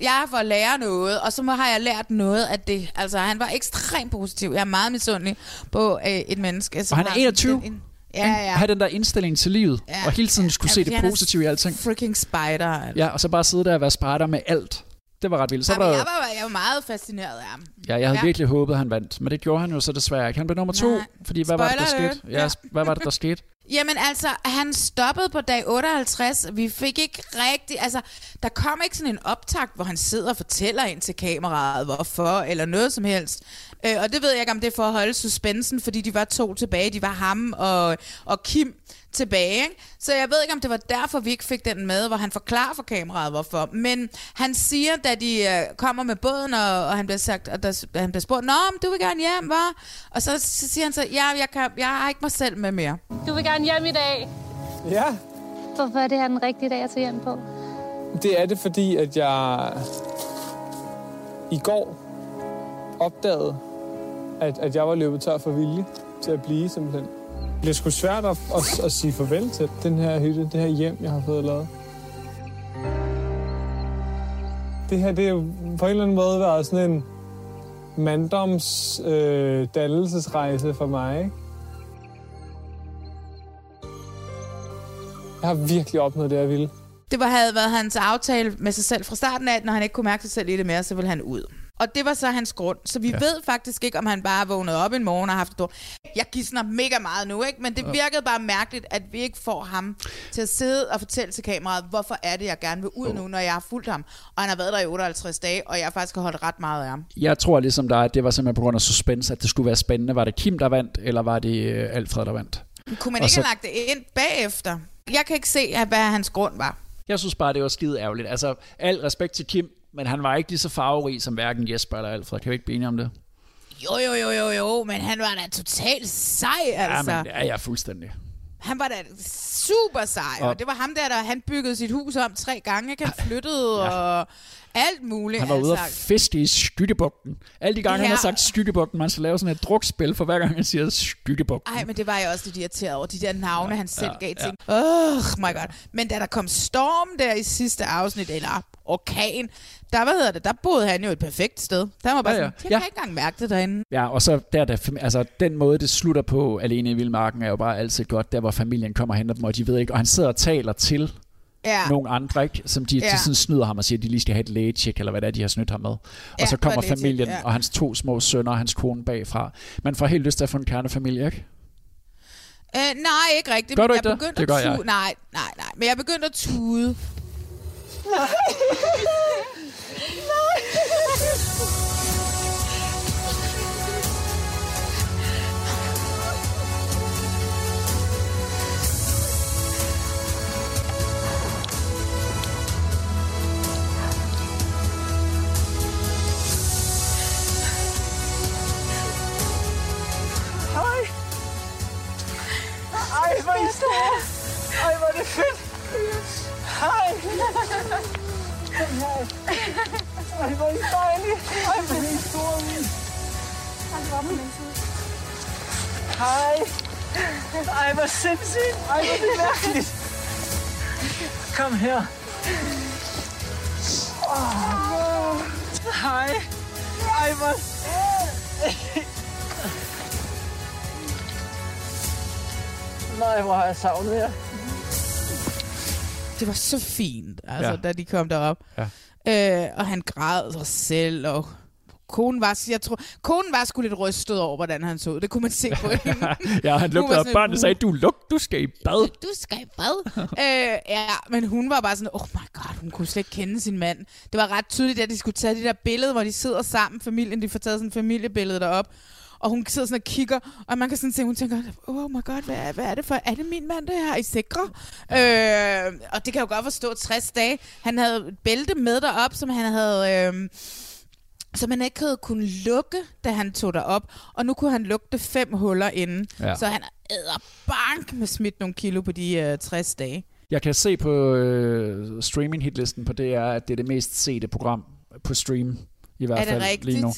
jeg får lære noget, og så må, har jeg lært noget af det. Altså, han var ekstremt positiv. Jeg er meget misundelig på øh, et menneske. Og han er har sådan 21. den- Ja, ja. Have den der indstilling til livet, Ja. og hele tiden skulle Ja, se det er positive i alting. Freaking spider. Altså. Ja, og så bare sidde der og være spejder med alt. Det var ret vildt. Så Jamen, var jeg, der, var, jeg var meget fascineret af ham. ja, jeg havde Ja. virkelig håbet, han vandt, men det gjorde han jo så desværre ikke. Han blev nummer to, Nej. fordi hvad var det, der Spoiler skete? Ja, Ja. hvad var det, der skete? Jamen altså, han stoppede på dag 58. Vi fik ikke rigtig... Altså, der kom ikke sådan en optakt, hvor han sidder og fortæller ind til kameraet, hvorfor, eller noget som helst. Øh, og det ved jeg ikke, om det er for at holde suspensen, fordi de var to tilbage. De var ham og, og Kim tilbage. Ikke? Så jeg ved ikke, om det var derfor, vi ikke fik den med, hvor han forklarer for kameraet, hvorfor. Men han siger, da de øh, kommer med båden, og, og han bliver sagt, og der, han bliver spurgt, Nå, men du vil gerne hjem, hvad? Og så, så siger han så, ja, jeg, kan, jeg har ikke mig selv med mere. Du vil gerne hjem i dag. Ja, Hvorfor er det her den rigtige dag at tage hjem på? det er det, fordi at jeg i går opdagede, at, at jeg var løbet tør for vilje til at blive simpelthen. Det er sgu svært at, at, at sige farvel til den her hytte, det her hjem, jeg har fået lavet. Det her, det er jo på en eller anden måde været sådan en manddoms øh, dannelsesrejse for mig, ikke? Jeg har virkelig opnået det, jeg ville. Det var, havde været hans aftale med sig selv fra starten af, at når han ikke kunne mærke sig selv i det mere, så ville han ud. Og det var så hans grund. Så vi ja. ved faktisk ikke, om han bare vågnede op en morgen og har haft et dår. Jeg gidsner mega meget nu, ikke? Men det virkede bare mærkeligt, at vi ikke får ham til at sidde og fortælle til kameraet, hvorfor er det, jeg gerne vil ud nu, når jeg har fulgt ham. Og han har været der i 58 dage, og jeg faktisk har holdt ret meget af ham. Jeg tror ligesom dig, at det var simpelthen på grund af suspense, at det skulle være spændende. Var det Kim, der vandt, eller var det øh, Alfred, der vandt? Kunne man Og ikke så- have lagt det ind bagefter? Jeg kan ikke se, hvad hans grund var. Jeg synes bare, det var skide ærgerligt. Altså, al respekt til Kim, men han var ikke lige så farverig som hverken Jesper eller Alfred. Kan vi ikke blive enige om det? Jo, jo, jo, jo, jo, men han var da totalt sej, altså. Ja, men det er jeg fuldstændig. Han var da super sej, og, Og- det var ham der, der han byggede sit hus om tre gange. ikke? Han flyttede ja. og alt muligt. Han var ude altså. og fiske i Skyttebugten. Alle de gange, ja. han Ja. har sagt Skyttebugten, man skal lave sådan et drukspil for hver gang, han siger Skyttebugten. Ej, men det var jeg også lidt irriteret over, de der navne, han selv ja, gav ja. til. Oh my god. Men da der kom storm der i sidste afsnit, eller orkan, der, hvad hedder det, der boede han jo et perfekt sted. Der var bare Ja, ja, ja. ja. sådan, jeg Ja. kan ikke engang mærke det derinde. Ja, og så der, der, altså den måde, det slutter på alene i Vildmarken, er jo bare altid godt, der hvor familien kommer og henter dem, og de ved ikke, og han sidder og taler til Ja. nogle andre, ikke? som de, ja. De sådan snyder ham og siger, at de lige skal have et lægetjek, eller hvad det er, de har snydt ham med. Og Ja, så kommer familien ja. og hans to små sønner og hans kone bagfra. Man får helt lyst til at få en kernefamilie, ikke? Øh, nej, ikke rigtigt. Gør du men ikke jeg det? begyndte Det gør at jeg. tude. Nej, nej, nej. Men jeg begyndte at tude. Ej, hvor er I store! Ej, hvor er det fedt! Hej! Ej, hvor er I dejlige! Ej, hvor er I store! Ej, hvor Hej! Ej, hvor sindssygt! Ej, hvor er det mærkeligt! Kom her! Oh, hej! Ej, hvor... Nej, hvor har jeg savnet jer. Det var så fint, altså, Ja. da de kom derop. Ja. Øh, og han græd sig selv, og konen var, jeg tror, konen var sgu lidt rystet over, hvordan han så ud. Det kunne man se på hende. ja, han lugtede op. sådan, Børnene sagde, du luk, du skal i bad. Du skal i bad. øh, ja, men hun var bare sådan, oh my god, hun kunne slet ikke kende sin mand. Det var ret tydeligt, at de skulle tage det der billede, hvor de sidder sammen, familien, de får taget sådan et familiebillede derop. Og hun sidder sådan og kigger, og man kan sådan se, hun tænker, oh my god, hvad er, hvad er det for? Er det min mand, det her? Er I sikre? Øh, og det kan jeg jo godt forstå, 60 dage. Han havde et bælte med derop, som han havde... Øh, som han ikke havde kunne lukke, da han tog derop. Og nu kunne han lugte fem huller inden. Ja. Så han æder bank med smidt nogle kilo på de øh, 60 dage. Jeg kan se på øh, streaming hitlisten på DR, at det er det mest sete program på stream. I hvert Er det fald lige nu.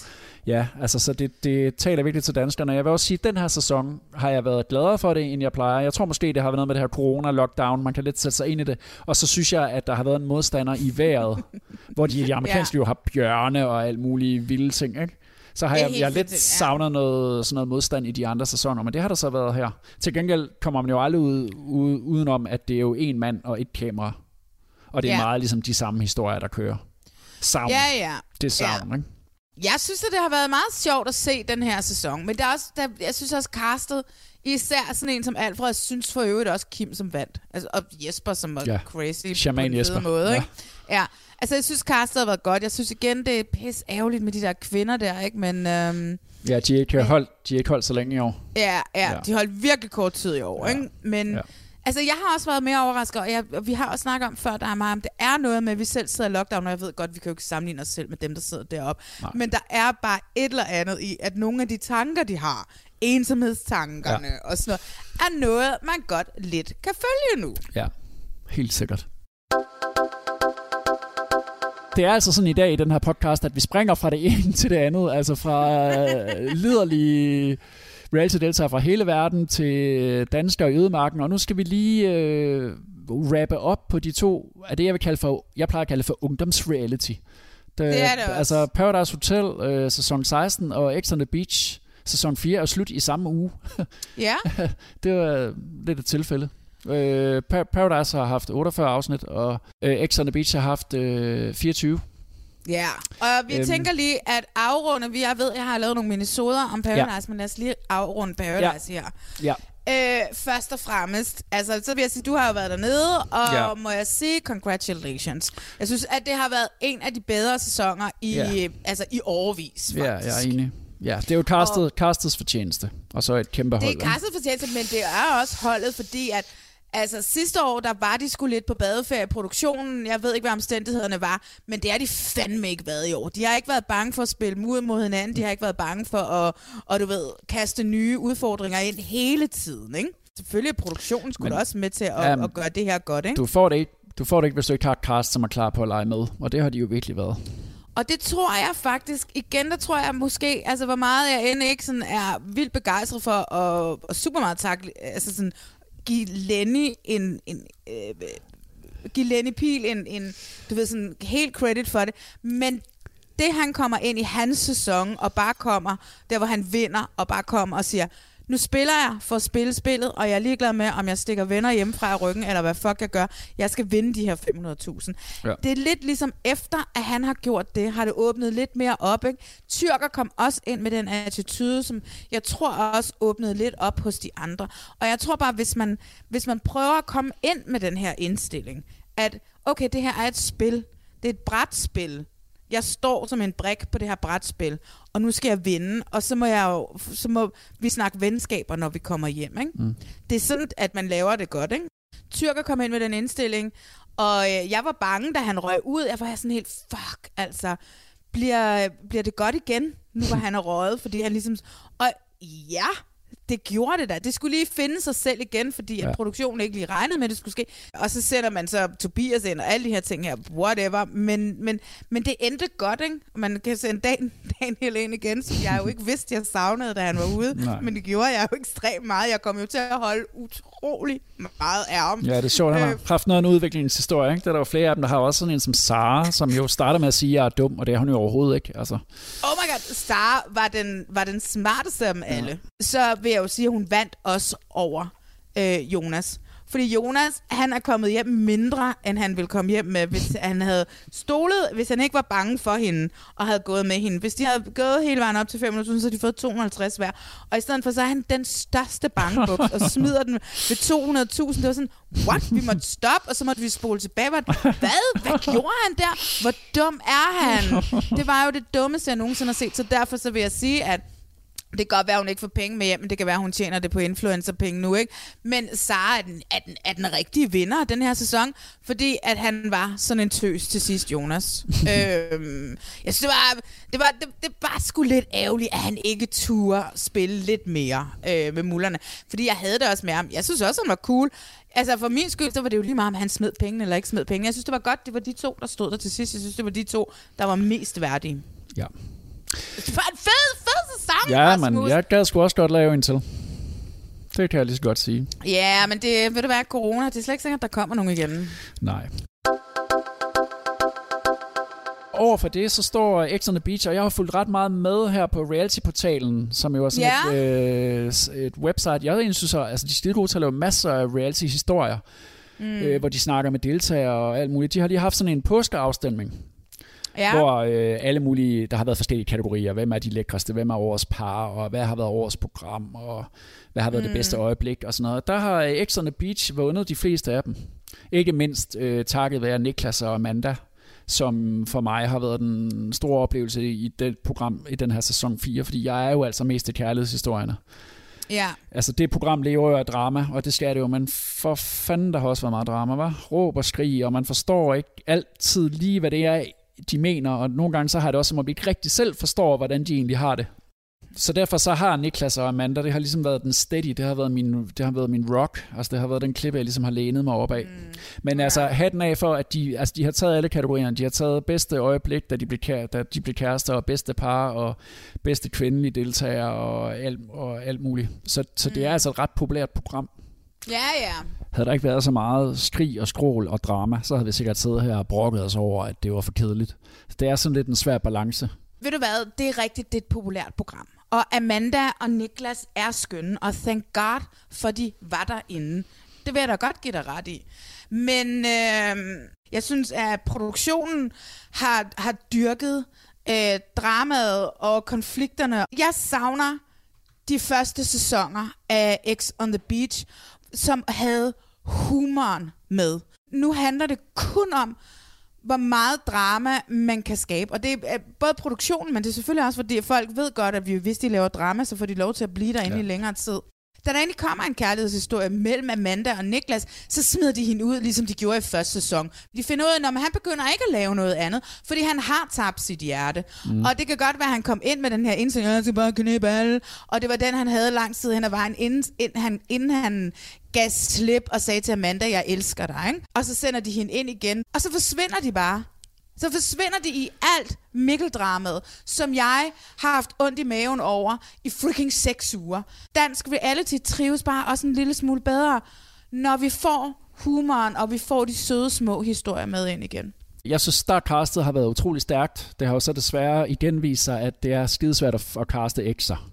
Ja, altså så det, det taler virkelig til danskerne. Jeg vil også sige, at den her sæson har jeg været gladere for det, end jeg plejer. Jeg tror måske, det har været noget med det her corona-lockdown. Man kan lidt sætte sig ind i det. Og så synes jeg, at der har været en modstander i vejret, hvor de, de amerikanske Ja. jo har bjørne og alt mulige vilde ting, ikke? Så har Det jeg, jeg lidt ja. savnet noget, sådan noget modstand i de andre sæsoner, men det har der så været her. Til gengæld kommer man jo aldrig ud, ud, udenom, at det er jo en mand og et kamera. Og det er Ja. meget ligesom de samme historier, der kører. Savn. Ja, ja. Det er savn, Ja. ikke? Jeg synes, at det har været meget sjovt at se den her sæson, men der er også, der, jeg synes også, castet Især sådan en som Alfred, jeg synes for øvrigt også Kim som vandt. Altså, og Jesper som var Ja. crazy Shaman på en Jesper. måde. Ja. Ikke? Ja. Altså, jeg synes, castet har været godt. Jeg synes igen, det er pis ærgerligt med de der kvinder der, ikke? Men øhm, Ja, de har ikke holdt, de har ikke holdt så længe i år. ja, ja, Ja. ja, de holdt virkelig kort tid i år, Ja. ikke? Men Ja. Altså, jeg har også været mere overrasket, og, jeg, og vi har også snakket om før, der er meget om, det er noget med, at vi selv sidder i lockdown, og jeg ved godt, vi kan jo ikke sammenligne os selv med dem, der sidder deroppe. Nej. Men der er bare et eller andet i, at nogle af de tanker, de har, ensomhedstankerne ja. og sådan noget, er noget, man godt lidt kan følge nu. Ja, helt sikkert. Det er altså sådan i dag i den her podcast, at vi springer fra det ene til det andet. Altså fra øh, liderlige reality deltagere fra hele verden til danskere i ødemarken. Og nu skal vi lige øh, rappe op på de to, af det jeg vil kalde for, jeg plejer at kalde for ungdomsreality. Det er det også. Altså Paradise Hotel øh, sæson 16 og X on the Beach sæson 4 er slut i samme uge. Ja, det var lidt et tilfælde. Øh, Pa- Paradise har haft 48 afsnit, og øh, X on the Beach har haft øh, 24. ja. Og vi Øhm. tænker lige at afrunde, vi jeg ved, jeg har lavet nogle minisoder om Paradise, ja. men lad os lige afrunde Paradise ja. her. Ja. Øh, først og fremmest, altså, så vil jeg sige, du har jo været dernede, og Ja. må jeg sige, congratulations. Jeg synes, at det har været en af de bedre sæsoner i, Ja. altså, i overvis, Ja, jeg er enig. Ja, det er jo castet, castets fortjeneste, og så et kæmpe hold. Det er kastet fortjeneste, men det er også holdet, fordi at Altså sidste år, der var de sgu lidt på badeferie i produktionen. Jeg ved ikke, hvad omstændighederne var, men det har de fandme ikke været i år. De har ikke været bange for at spille mod mod hinanden. De har ikke været bange for at, og du ved, kaste nye udfordringer ind hele tiden, ikke? Selvfølgelig er produktionen skulle Men- også med til at, Jamen, at gøre det her godt, ikke? Du får det ikke, du får det ikke, hvis du ikke har et cast, som er klar på at lege med. Og det har de jo virkelig været. Og det tror jeg faktisk, igen, der tror jeg måske, altså hvor meget jeg end ikke sådan er vildt begejstret for, og, og super meget tak, altså sådan, give Lenny en, en øh, give Lenny Pil en, en, du ved, sådan helt credit for det, men det han kommer ind i hans sæson, og bare kommer, der hvor han vinder, og bare kommer og siger, nu spiller jeg for at spille spillet, og jeg er ligeglad med, om jeg stikker venner hjemmefra i ryggen, eller hvad fuck jeg gør. Jeg skal vinde de her 500.000. Ja. Det er lidt ligesom efter, at han har gjort det, har det åbnet lidt mere op. Ikke? Tyrker kom også ind med den attitude, som jeg tror også åbnede lidt op hos de andre. Og jeg tror bare, hvis man, hvis man prøver at komme ind med den her indstilling, at okay, det her er et spil, det er et brætspil, jeg står som en brik på det her brætspil, og nu skal jeg vinde, og så må, jeg jo, så må vi snakke venskaber, når vi kommer hjem. Ikke? Mm. Det er sådan, at man laver det godt. Ikke? Tyrker kom ind med den indstilling, og øh, jeg var bange, da han røg ud. Jeg var sådan helt, fuck, altså, bliver, bliver det godt igen, nu hvor han er røget? Fordi han ligesom... Og ja, det gjorde det da. Det skulle lige finde sig selv igen, fordi ja. Ja. at produktionen ikke lige regnede med, at det skulle ske. Og så sender man så Tobias ind og alle de her ting her, whatever. Men, men, men det endte godt, ikke? Man kan sende Dan, Daniel ind igen, som jeg jo ikke vidste, jeg savnede, da han var ude. Nej. Men det gjorde jeg jo ekstremt meget. Jeg kom jo til at holde utrolig meget af ham. Ja, det er sjovt. Han har Øh, haft noget af en udviklingshistorie. Ikke? Der er der jo flere af dem, der har også sådan en som Sara, som jo starter med at sige, at jeg er dum, og det er hun jo overhovedet ikke. Altså, Oh my god, Star var den, var den smarteste af dem alle. Så vil jeg jo sige, at hun vandt os over øh, Jonas. Fordi Jonas, han er kommet hjem mindre, end han ville komme hjem med, hvis han havde stolet, hvis han ikke var bange for hende, og havde gået med hende. Hvis de havde gået hele vejen op til 500.000, så havde de fået 250 hver. Og i stedet for, så er han den største bankbuks, og smider den ved 200.000. Det var sådan, what? Vi måtte stoppe, og så måtte vi spole tilbage. Hvad? Hvad, Hvad gjorde han der? Hvor dum er han? Det var jo det dummeste, jeg nogensinde har set. Så derfor så vil jeg sige, at det kan godt være, at hun ikke får penge med hjem, men det kan være, at hun tjener det på influencerpenge nu, ikke? Men Sara er den, er, den, er den rigtige vinder den her sæson, fordi at han var sådan en tøs til sidst, Jonas. øhm, jeg synes, det var, det var, det, det var sgu lidt ærgerligt, at han ikke turde spille lidt mere øh, med mullerne. Fordi jeg havde det også med ham. Jeg synes også, han var cool. Altså for min skyld, så var det jo lige meget, om han smed penge eller ikke smed penge. Jeg synes, det var godt, det var de to, der stod der til sidst. Jeg synes, det var de to, der var mest værdige. ja. Var en fed, fed sæson, Ja, Rasmus. men jeg gad sgu også godt lave en til. Det kan jeg lige så godt sige. Ja, men det ved du hvad, corona, det er slet ikke sikkert, at der kommer nogen igen. Nej. Over for det, så står X on the Beach, og jeg har fulgt ret meget med her på Reality-portalen, som jo er sådan Ja. et, øh, et website. Jeg egentlig synes, at altså, de er skide gode til at lave masser af reality-historier, mm. øh, hvor de snakker med deltagere og alt muligt. De har lige haft sådan en påskeafstemning, Ja. hvor øh, alle mulige, der har været forskellige kategorier. Hvem er de lækreste? Hvem er årets par? Og hvad har været årets program? Og hvad har været mm. det bedste øjeblik? Og sådan noget. Der har øh, X on the Beach vundet de fleste af dem. Ikke mindst øh, takket være Niklas og Amanda, som for mig har været den store oplevelse i det program i den her sæson 4, fordi jeg er jo altså mest til kærlighedshistorierne. Ja. Altså det program lever jo af drama, og det skal det jo, men for fanden der har også været meget drama, var Råb og skrig, og man forstår ikke altid lige, hvad det er, de mener, og nogle gange så har det også, som om vi ikke rigtig selv forstår, hvordan de egentlig har det. Så derfor så har Niklas og Amanda, det har ligesom været den steady, det har været min, det har været min rock, altså det har været den klippe, jeg ligesom har lænet mig op af. Mm. Men ja. altså hatten af for, at de, altså, de har taget alle kategorierne, de har taget bedste øjeblik, da de blev, kære, da de blev kærester, og bedste par, og bedste kvindelige deltagere, og alt, og alt muligt. Så, så mm. det er altså et ret populært program. Ja, ja. Havde der ikke været så meget skrig og skrål og drama, så havde vi sikkert siddet her og brokket os over, at det var for kedeligt. Det er sådan lidt en svær balance. Ved du hvad, det er rigtigt, det er et populært program. Og Amanda og Niklas er skønne, og thank God, for de var derinde. Det vil jeg da godt give dig ret i. Men øh, jeg synes, at produktionen har, har dyrket øh, dramaet og konflikterne. Jeg savner de første sæsoner af X on the Beach, som havde humoren med. Nu handler det kun om, hvor meget drama man kan skabe. Og det er både produktionen, men det er selvfølgelig også, fordi folk ved godt, at vi, hvis de laver drama, så får de lov til at blive derinde ja. i længere tid. Da der egentlig kommer en kærlighedshistorie mellem Amanda og Niklas, så smider de hende ud, ligesom de gjorde i første sæson. De finder ud af, at han begynder ikke at lave noget andet, fordi han har tabt sit hjerte. Mm. Og det kan godt være, at han kom ind med den her indsigt, jeg skal bare knæbe alle. Og det var den, han havde lang tid hen ad vejen, inden, inden, han, inden han gav slip og sagde til Amanda, jeg elsker dig. Ikke? Og så sender de hende ind igen, og så forsvinder de bare. Så forsvinder det i alt mikkeldramet, som jeg har haft ondt i maven over i freaking seks uger. Dansk reality trives bare også en lille smule bedre, når vi får humoren, og vi får de søde små historier med ind igen. Jeg synes, startcastet har været utrolig stærkt. Det har jo så desværre igen vist sig, at det er skidesvært at, at caste X'er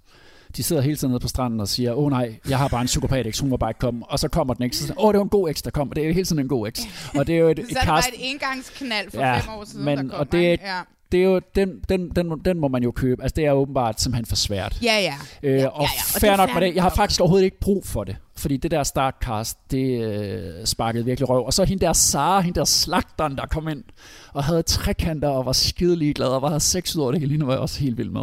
de sidder hele tiden nede på stranden og siger, åh oh, nej, jeg har bare en psykopat X, hun må bare ikke komme. Og så kommer den ikke, så åh, oh, det var en god X, der kom. Og det er hele tiden en god X. Og det er jo et, et, så cast... et engangsknald for ja, fem år siden, men, der kom. Og det er, ja det er jo, den, den, den, den må man jo købe. Altså, det er åbenbart simpelthen for svært. Ja, ja. Øh, ja, og ja, ja. Og fair nok med det. Jeg har faktisk overhovedet ikke brug for det. Fordi det der startcast, det øh, sparkede virkelig røv. Og så hende der Sara, hende der slagteren, der kom ind og havde trekanter og var skidelig glad og var havde sex ud over det hele. Hende var jeg også helt vild med.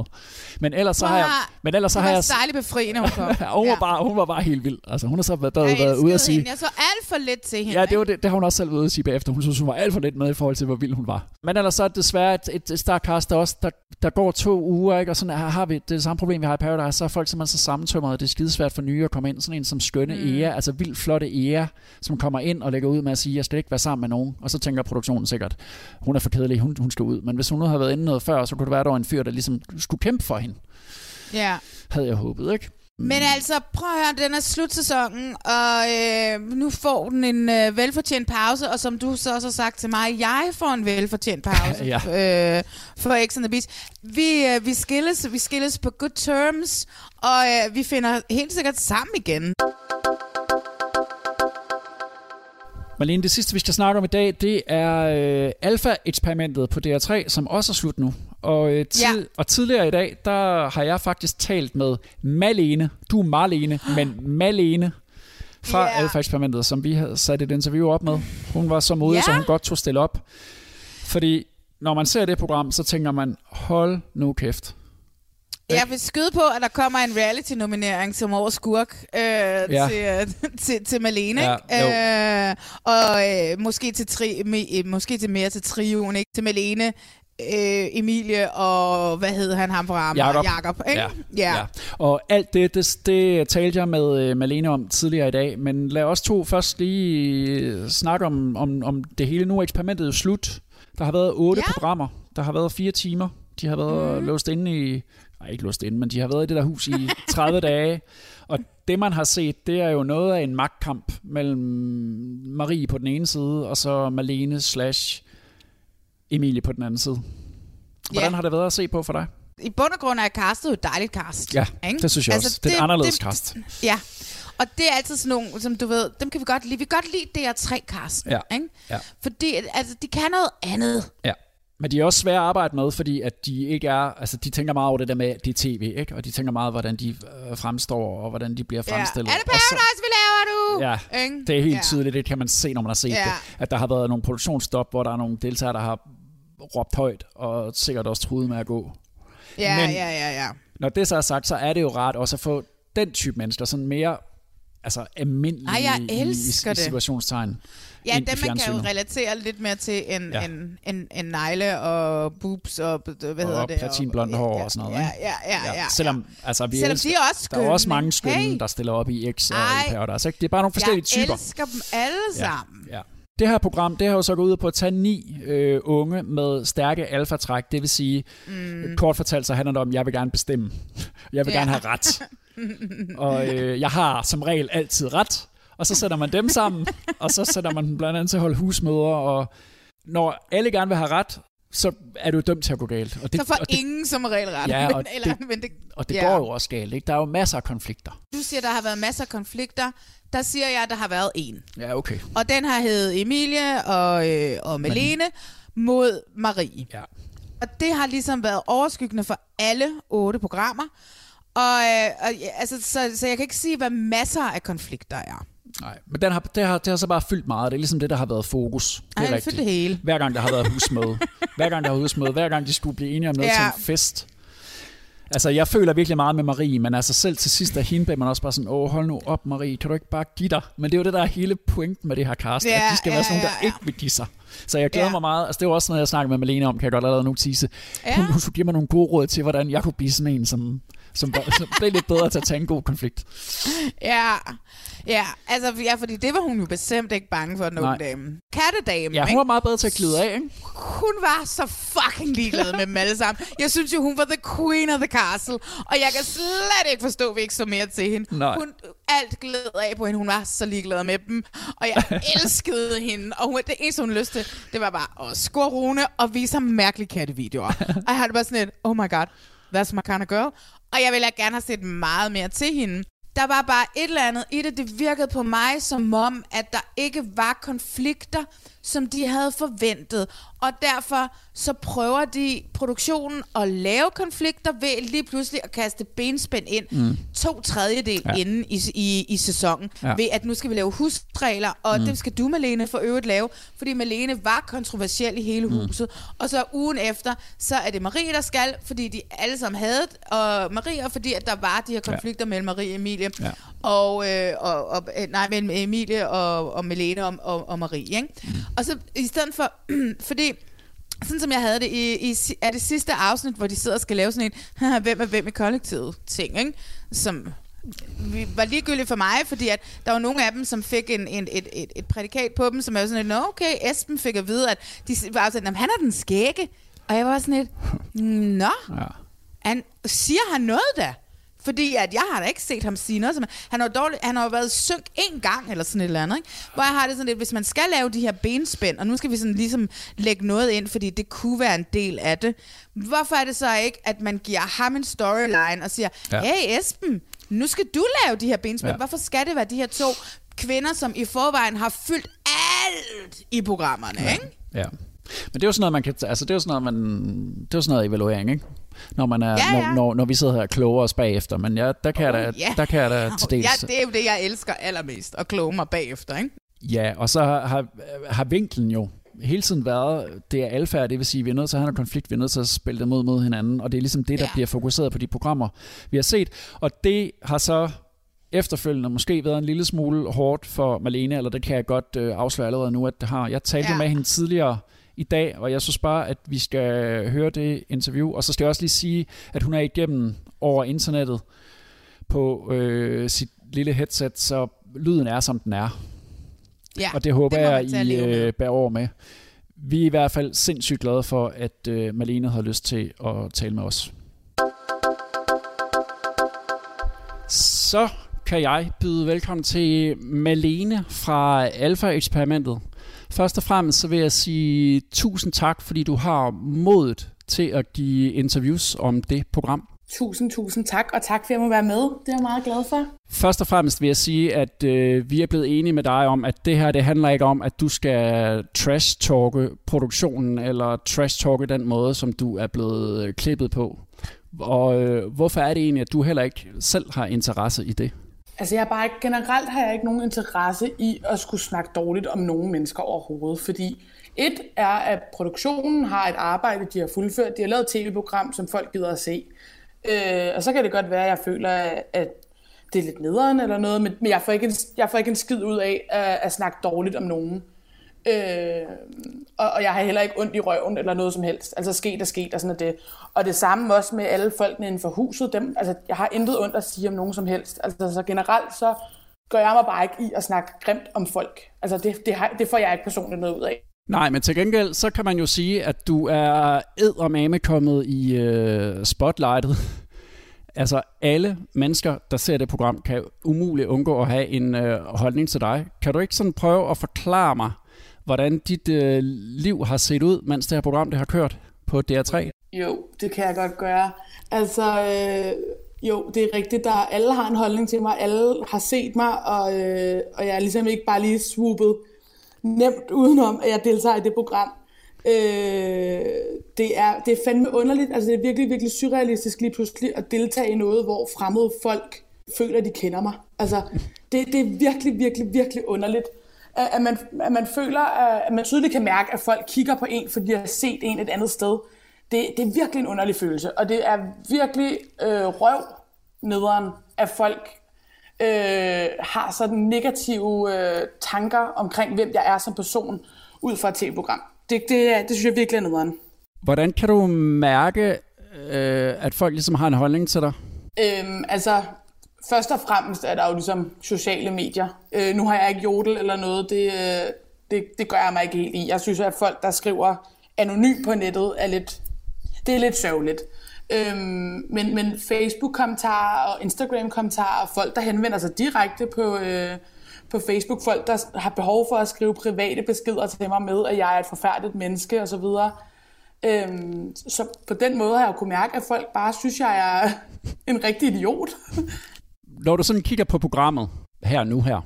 Men ellers så har jeg... Men ellers så har jeg... særlig befriende, hun kom. ja, hun, var bare, hun var bare helt vild. Altså, hun har så været, været, været ude at sige... Hende. Jeg så alt for lidt til hende. Ja, det, var det, det har hun også selv været ude at sige bagefter. Hun synes, hun var alt for lidt med i forhold til, hvor vild hun var. Men ellers så er det desværre et, et startcast, der også der, der går to uger, ikke? og sådan her har vi det samme problem, vi har i Paradise. Så er folk simpelthen så sammentømret, at det er skidesvært for nye at komme ind. Sådan en som skønne mm. Ea, altså vildt flotte Ea, som kommer ind og lægger ud med at sige, jeg skal ikke være sammen med nogen. Og så tænker produktionen sikkert, hun er for kedelig, hun, hun skal ud. Men hvis hun nu havde været inde noget før, så kunne det være, at der var en fyr, der ligesom skulle kæmpe for hende. Ja. Havde jeg håbet, ikke? Men altså, prøv at høre, den er slutsæsonen, og øh, nu får den en øh, velfortjent pause, og som du så også har sagt til mig, jeg får en velfortjent pause ja. øh, for X on the Beach. Vi, øh, vi, skilles, vi skilles på good terms, og øh, vi finder helt sikkert sammen igen. Marlene, det sidste, vi skal snakke om i dag, det er øh, Alpha-eksperimentet på DR3, som også er slut nu. Og, øh, tid, ja. og tidligere i dag, der har jeg faktisk talt med Malene. Du er Marlene, men Malene fra yeah. Alpha-eksperimentet, som vi havde sat et interview op med. Hun var så modig, yeah. så hun godt tog stille op. Fordi når man ser det program, så tænker man, hold nu kæft. Jeg vil skyde på, at der kommer en reality-nominering som årets skurk øh, ja. til, øh, til, til Malene. Ja, øh, og øh, måske, til tri, me, øh, måske til mere til trioen, ikke? Til Malene, øh, Emilie og hvad hed han ham fra Jakob. Jakob ikke? Ja. ja. ja. Og alt det, det, det talte jeg med uh, Malene om tidligere i dag, men lad os to først lige snakke om, om, om det hele. Nu er eksperimentet slut. Der har været otte ja. programmer. Der har været fire timer. De har været mm. låst inde i nej, ikke låst inde, men de har været i det der hus i 30 dage. Og det, man har set, det er jo noget af en magtkamp mellem Marie på den ene side, og så Malene slash Emilie på den anden side. Hvordan ja. har det været at se på for dig? I bund og grund er castet jo et dejligt cast. Ja, ikke? det synes jeg altså, også. Det er et anderledes det, cast. Ja, og det er altid sådan nogle, som du ved, dem kan vi godt lide. Vi kan godt lide DR3-casten, ja. ikke? Ja. Fordi altså, de kan noget andet. Ja. Men de er også svære at arbejde med, fordi at de ikke er, altså de tænker meget over det der med, det er tv, ikke? Og de tænker meget, hvordan de øh, fremstår, og hvordan de bliver fremstillet. Ja. Er det Paradise, vi laver nu? Ja, Ikke? det er helt ja. tydeligt, det kan man se, når man har set Ja. det. At der har været nogle produktionsstop, hvor der er nogle deltagere, der har råbt højt, og sikkert også truet med at gå. Ja, Men- ja, ja, ja. Når det så er sagt, så er det jo rart også at få den type mennesker, sådan mere altså almindelige Ej, jeg i, i, elsker i det. Ja, ind dem man kan jo relatere lidt mere til en, Ja. ja. en, en, en negle og boobs og hvad hedder og det? platinblonde hår og sådan noget. Ja, ikke? ja, ja, ja. Selvom, altså, vi Selvom elsker, de er også Der er også skønne, mange skønne, Hey. der stiller op i X og Ej. i Paradise. Ikke? Det er bare nogle forskellige jeg typer. elsker dem alle sammen. Ja. Det her program, det har jo så gået ud på at tage ni øh, unge med stærke alfatræk. Det vil sige, mm. kort fortalt så handler det om, at jeg vil gerne bestemme. Jeg vil Ja. gerne have ret. Og øh, jeg har som regel altid ret. Og så sætter man dem sammen, og så sætter man dem blandt andet til at holde husmøder. Og når alle gerne vil have ret, så er du dømt til at gå galt. Og Så får og det, ingen som regel ret. Ja, og men, eller, det- men det, og det ja. går jo også galt. Ikke? Der er jo masser af konflikter. Du siger, der har været masser af konflikter. Der siger jeg, at der har været en. Ja, okay. Og den har heddet Emilie og, øh, og Melene mod Marie. Ja. Og det har ligesom været overskyggende for alle otte programmer. Og, øh, og altså, så, så jeg kan ikke sige, hvad masser af konflikter er. Nej, men den har, det, har, det har så bare fyldt meget. Det er ligesom det, der har været fokus. Det Ej, er rigtigt. fyldt det hele. Hver gang der har været husmøde. hver gang der har husmøde. Hver gang de skulle blive enige om noget Ja. til en fest. Altså, jeg føler virkelig meget med Marie, men altså selv til sidst, da hende blev man også bare sådan, åh, hold nu op, Marie, kan du ikke bare give dig? Men det er jo det, der er hele pointen med det her cast, Ja, at de skal være ja, sådan nogle, ja, der ja. ikke vil give sig. Så jeg glæder Ja. mig meget. Altså, det var også noget, jeg snakkede med Malene om, kan jeg godt allerede nu tease. Ja. Hun, hun skulle give mig nogle gode råd til, hvordan jeg kunne blive sådan en, som, som, som blev lidt bedre til at tage en god konflikt. Ja, ja, altså, ja, fordi det var hun jo bestemt ikke bange for, den unge dame. Kattedame, Ja, hun ikke? var meget bedre til at glide af, ikke? hun var så fucking ligeglad med dem alle sammen. Jeg synes jo, hun var the queen of the castle. Og jeg kan slet ikke forstå, at vi ikke så mere til hende. Nej. Hun, alt gled af på hende. Hun var så ligeglad med dem. Og jeg elskede hende. Og hun, det eneste, hun lyst til, det var bare at score Rune og vise ham mærkelige kattevideoer. og jeg har det bare sådan et, oh my god, that's my kind of girl. Og jeg ville gerne have set meget mere til hende. Der var bare et eller andet i det. Det virkede på mig som om, at der ikke var konflikter, som de havde forventet. Og derfor så prøver de produktionen at lave konflikter ved lige pludselig at kaste benspænd ind mm. to tredjedel Ja. inden i, i, i sæsonen. Ja. Ved at nu skal vi lave husregler, og mm. det skal du, Malene, for øvrigt lave. Fordi Malene var kontroversiel i hele huset. Og så ugen efter, så er det Marie, der skal, fordi de alle sammen havde og Marie, og fordi at der var de her konflikter ja. mellem Marie og Emilie. Ja. Og, øh, og, og, øh, nej, mellem Emilie og, og Melene og, og, og Marie. Ikke? Og så i stedet for, fordi sådan som jeg havde det i, i er det sidste afsnit, hvor de sidder og skal lave sådan en, hvem er hvem i kollektivet ting, ikke? som vi- var ligegyldigt for mig, fordi at der var nogle af dem, som fik en, en, et, et, et prædikat på dem, som jo sådan lidt, nå okay, Esben fik at vide, at de var sådan, "Jamen, han er den skægge. Og jeg var sådan lidt, nå, Ja. han, siger han noget da? Fordi at jeg har da ikke set ham sige noget. Som, han, har jo dårligt, han har jo været synk en gang, eller sådan et eller andet. Ikke? Hvor jeg har det sådan lidt, hvis man skal lave de her benspænd, og nu skal vi sådan ligesom lægge noget ind, fordi det kunne være en del af det. Hvorfor er det så ikke, at man giver ham en storyline og siger, Ja. hey Esben, nu skal du lave de her benspænd. Ja. Hvorfor skal det være de her to kvinder, som i forvejen har fyldt alt i programmerne, ja. ikke? Ja. Men det er jo sådan noget, man kan, altså det er jo sådan noget, man, det er jo sådan noget evaluering, ikke? Når, man er, Ja, ja. Når, når, når, vi sidder her og kloger os bagefter. Men ja, der kan jeg da, ja. der kan jeg da til dels. Ja, det er jo det, jeg elsker allermest, at kloge mig bagefter, ikke? Ja, og så har, har, har vinklen jo hele tiden været, det er alfa, det vil sige, vi er nødt til at have en konflikt, vi er nødt til at spille det mod mod hinanden, og det er ligesom det, der ja. Bliver fokuseret på de programmer, vi har set. Og det har så efterfølgende måske været en lille smule hårdt for Malene, eller det kan jeg godt øh, afsløre allerede nu, at det har. Jeg talte. Ja. med hende tidligere i dag, og jeg synes bare, at vi skal høre det interview, og så skal jeg også lige sige, at hun er igennem over internettet på øh, sit lille headset, så lyden er, som den er. Ja, Og det håber det jeg, I øh, bærer over med. Vi er i hvert fald sindssygt glade for, at øh, Malene har lyst til at tale med os. Så kan jeg byde velkommen til Malene fra Alpha-eksperimentet. Først og fremmest så vil jeg sige tusind tak, fordi du har modet til at give interviews om det program. Tusind, tusind tak, og tak for at jeg må være med. Det er jeg meget glad for. Først og fremmest vil jeg sige, at øh, vi er blevet enige med dig om, at det her det handler ikke om, at du skal trash-talke produktionen, eller trash-talke den måde, som du er blevet øh, klippet på. Og øh, hvorfor er det egentlig, at du heller ikke selv har interesse i det? Altså jeg er bare ikke, generelt har jeg ikke nogen interesse i at skulle snakke dårligt om nogen mennesker overhovedet, fordi et er, at produktionen har et arbejde, de har fuldført. De har lavet et tv-program, som folk gider at se. Øh, og så kan det godt være, at jeg føler, at det er lidt nederen eller noget, men jeg får ikke en, jeg får ikke en skid ud af at, at snakke dårligt om nogen. Øh, og, og jeg har heller ikke ondt i røven eller noget som helst. Altså sket er sket, og sådan er det. Og det samme også med alle folkene inden for huset. Dem, altså, jeg har intet ondt at sige om nogen som helst. Altså så generelt så gør jeg mig bare ikke i at snakke grimt om folk. Altså det, det, har, det får jeg ikke personligt noget ud af. Nej, men til gengæld, så kan man jo sige, at du er eddermame kommet i øh, spotlightet. altså alle mennesker, der ser det program, kan umuligt undgå at have en øh, holdning til dig. Kan du ikke sådan prøve at forklare mig, hvordan dit øh, liv har set ud, mens det her program det har kørt på DR3? Jo, det kan jeg godt gøre. Altså, øh, jo, det er rigtigt. Der alle har en holdning til mig, alle har set mig, og, øh, og jeg er ligesom ikke bare lige swoopet nemt udenom, at jeg deltager i det program. Øh, det, er, det er fandme underligt. Altså, det er virkelig, virkelig surrealistisk lige pludselig at deltage i noget, hvor fremmede folk føler, at de kender mig. Altså, det, det er virkelig, virkelig, virkelig underligt. At, man, at man føler, at man tydeligt kan mærke, at folk kigger på en, fordi de har set en et andet sted. Det, det er virkelig en underlig følelse, og det er virkelig øh, røv nederen, at folk øh, har sådan negative øh, tanker omkring, hvem jeg er som person, ud fra et tv-program. Det, det, det synes jeg virkelig er nederen. Hvordan kan du mærke, øh, at folk ligesom har en holdning til dig? Øhm, altså, først og fremmest er der jo ligesom sociale medier. Øh, nu har jeg ikke jodel eller noget, det, øh, det, det gør jeg mig ikke helt i. Jeg synes, at folk, der skriver anonym på nettet, er lidt, det er lidt sørgeligt. Øhm, men, men Facebook-kommentarer og Instagram-kommentarer, og folk, der henvender sig direkte på, øh, på Facebook, folk, der har behov for at skrive private beskeder til mig med, at jeg er et forfærdeligt menneske osv. Øhm, så på den måde har jeg jo kunnet mærke, at folk bare synes, jeg er en rigtig idiot. Når du sådan kigger på programmet her nu her,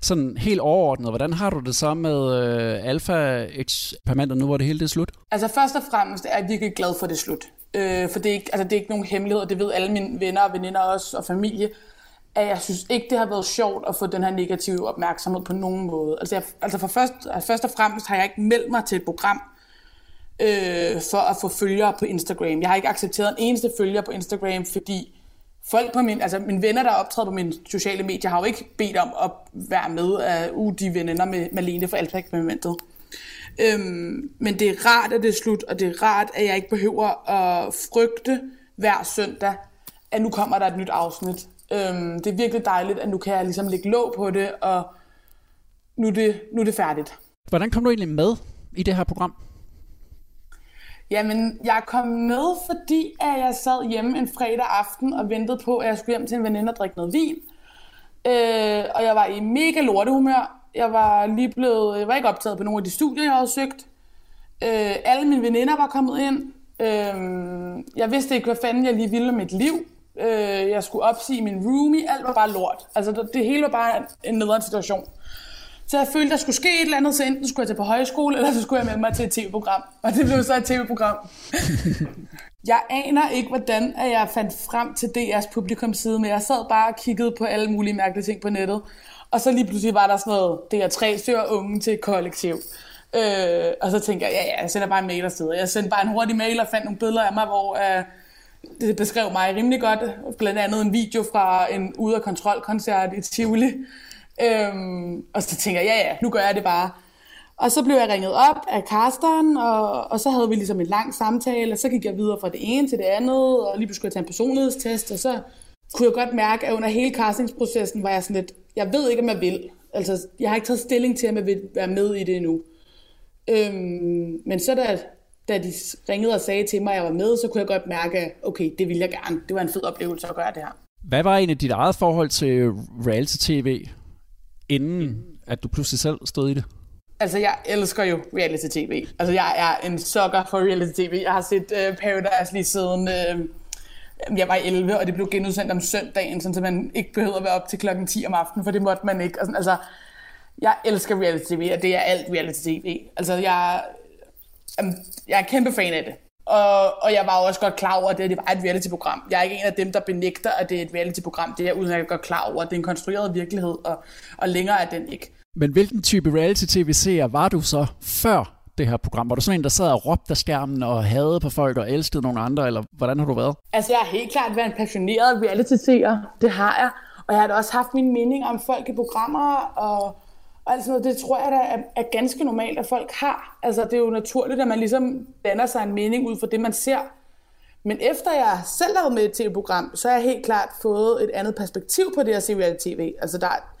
sådan helt overordnet, hvordan har du det så med øh, alfa-eksperimentet nu, hvor det hele det er slut? Altså først og fremmest er jeg virkelig glad for, det slut. Øh, for det er, ikke, altså, det er ikke nogen hemmelighed, og det ved alle mine venner og veninder også, og familie, at jeg synes ikke, det har været sjovt at få den her negative opmærksomhed på nogen måde. Altså, jeg, altså for først, altså først og fremmest har jeg ikke meldt mig til et program øh, for at få følgere på Instagram. Jeg har ikke accepteret en eneste følger på Instagram, fordi folk på min, altså mine venner, der optræder på mine sociale medier, har jo ikke bedt om at være med af uh, de venner med Malene for Alfa-eksperimentet. Øhm, men det er rart, at det er slut, og det er rart, at jeg ikke behøver at frygte hver søndag, at nu kommer der et nyt afsnit. Øhm, det er virkelig dejligt, at nu kan jeg ligesom lægge låg på det, og nu er det, nu er det færdigt. Hvordan kom du egentlig med i det her program? Jamen, jeg kom med, fordi at jeg sad hjemme en fredag aften og ventede på, at jeg skulle hjem til en veninde og drikke noget vin. Øh, og jeg var i mega lortehumør. Jeg var lige blevet, jeg var ikke optaget på nogle af de studier, jeg havde søgt. Øh, alle mine veninder var kommet ind. Øh, jeg vidste ikke, hvad fanden jeg lige ville med mit liv. Øh, jeg skulle opsige min roomie. Alt var bare lort. Altså, det, det hele var bare en nederen situation. Så jeg følte, der skulle ske et eller andet, så enten skulle jeg tage på højskole, eller så skulle jeg melde mig til et tv-program. Og det blev så et tv-program. jeg aner ikke, hvordan at jeg fandt frem til DR's publikumside, men jeg sad bare og kiggede på alle mulige mærkelige ting på nettet. Og så lige pludselig var der sådan noget, DR3 søger unge til et kollektiv. Øh, og så tænkte jeg, ja, ja, jeg sender bare en mail afsted. Jeg sendte bare en hurtig mail og fandt nogle billeder af mig, hvor uh, det beskrev mig rimelig godt. Blandt andet en video fra en ude af kontrolkoncert i Tivoli. Øhm, og så tænker jeg, ja ja, nu gør jeg det bare. Og så blev jeg ringet op af Karsten, og, og så havde vi ligesom en lang samtale, og så gik jeg videre fra det ene til det andet, og lige pludselig skulle jeg tage en personlighedstest, og så kunne jeg godt mærke, at under hele castingsprocessen var jeg sådan lidt, jeg ved ikke, om jeg vil. Altså, jeg har ikke taget stilling til, om jeg vil være med i det endnu. Øhm, men så da, da de ringede og sagde til mig, at jeg var med, så kunne jeg godt mærke, okay, det ville jeg gerne. Det var en fed oplevelse at gøre det her. Hvad var egentlig dit eget forhold til reality-tv? Inden at du pludselig selv stod i det? Altså, jeg elsker jo reality-tv. Altså, jeg er en sucker for reality-tv. Jeg har set uh, Paradise lige siden uh, jeg var 11, og det blev genudsendt om søndagen, så man ikke behøvede at være op til klokken 10 om aftenen, for det måtte man ikke. Og sådan, altså, jeg elsker reality-tv, og det er alt reality-tv. Altså, jeg, jeg er kæmpe fan af det. Og, og jeg var også godt klar over, at det, det var et reality-program. Jeg er ikke en af dem, der benægter, at det er et reality-program. Det er uden at jeg er godt klar over, at det er en konstrueret virkelighed, og, og længere er den ikke. Men hvilken type reality-tv-seer var du så før det her program? Var du sådan en, der sad og råbte af skærmen og havde på folk og elskede nogle andre, eller hvordan har du været? Altså, jeg har helt klart været en passioneret reality-seer. Det har jeg. Og jeg har da også haft min mening om folk i programmer, og og alt sådan noget, det tror jeg da er, er ganske normalt, at folk har. Altså, det er jo naturligt, at man ligesom danner sig en mening ud fra det, man ser. Men efter jeg selv har været med i et tv-program, så har jeg helt klart fået et andet perspektiv på det at se reality-tv. Altså, der er,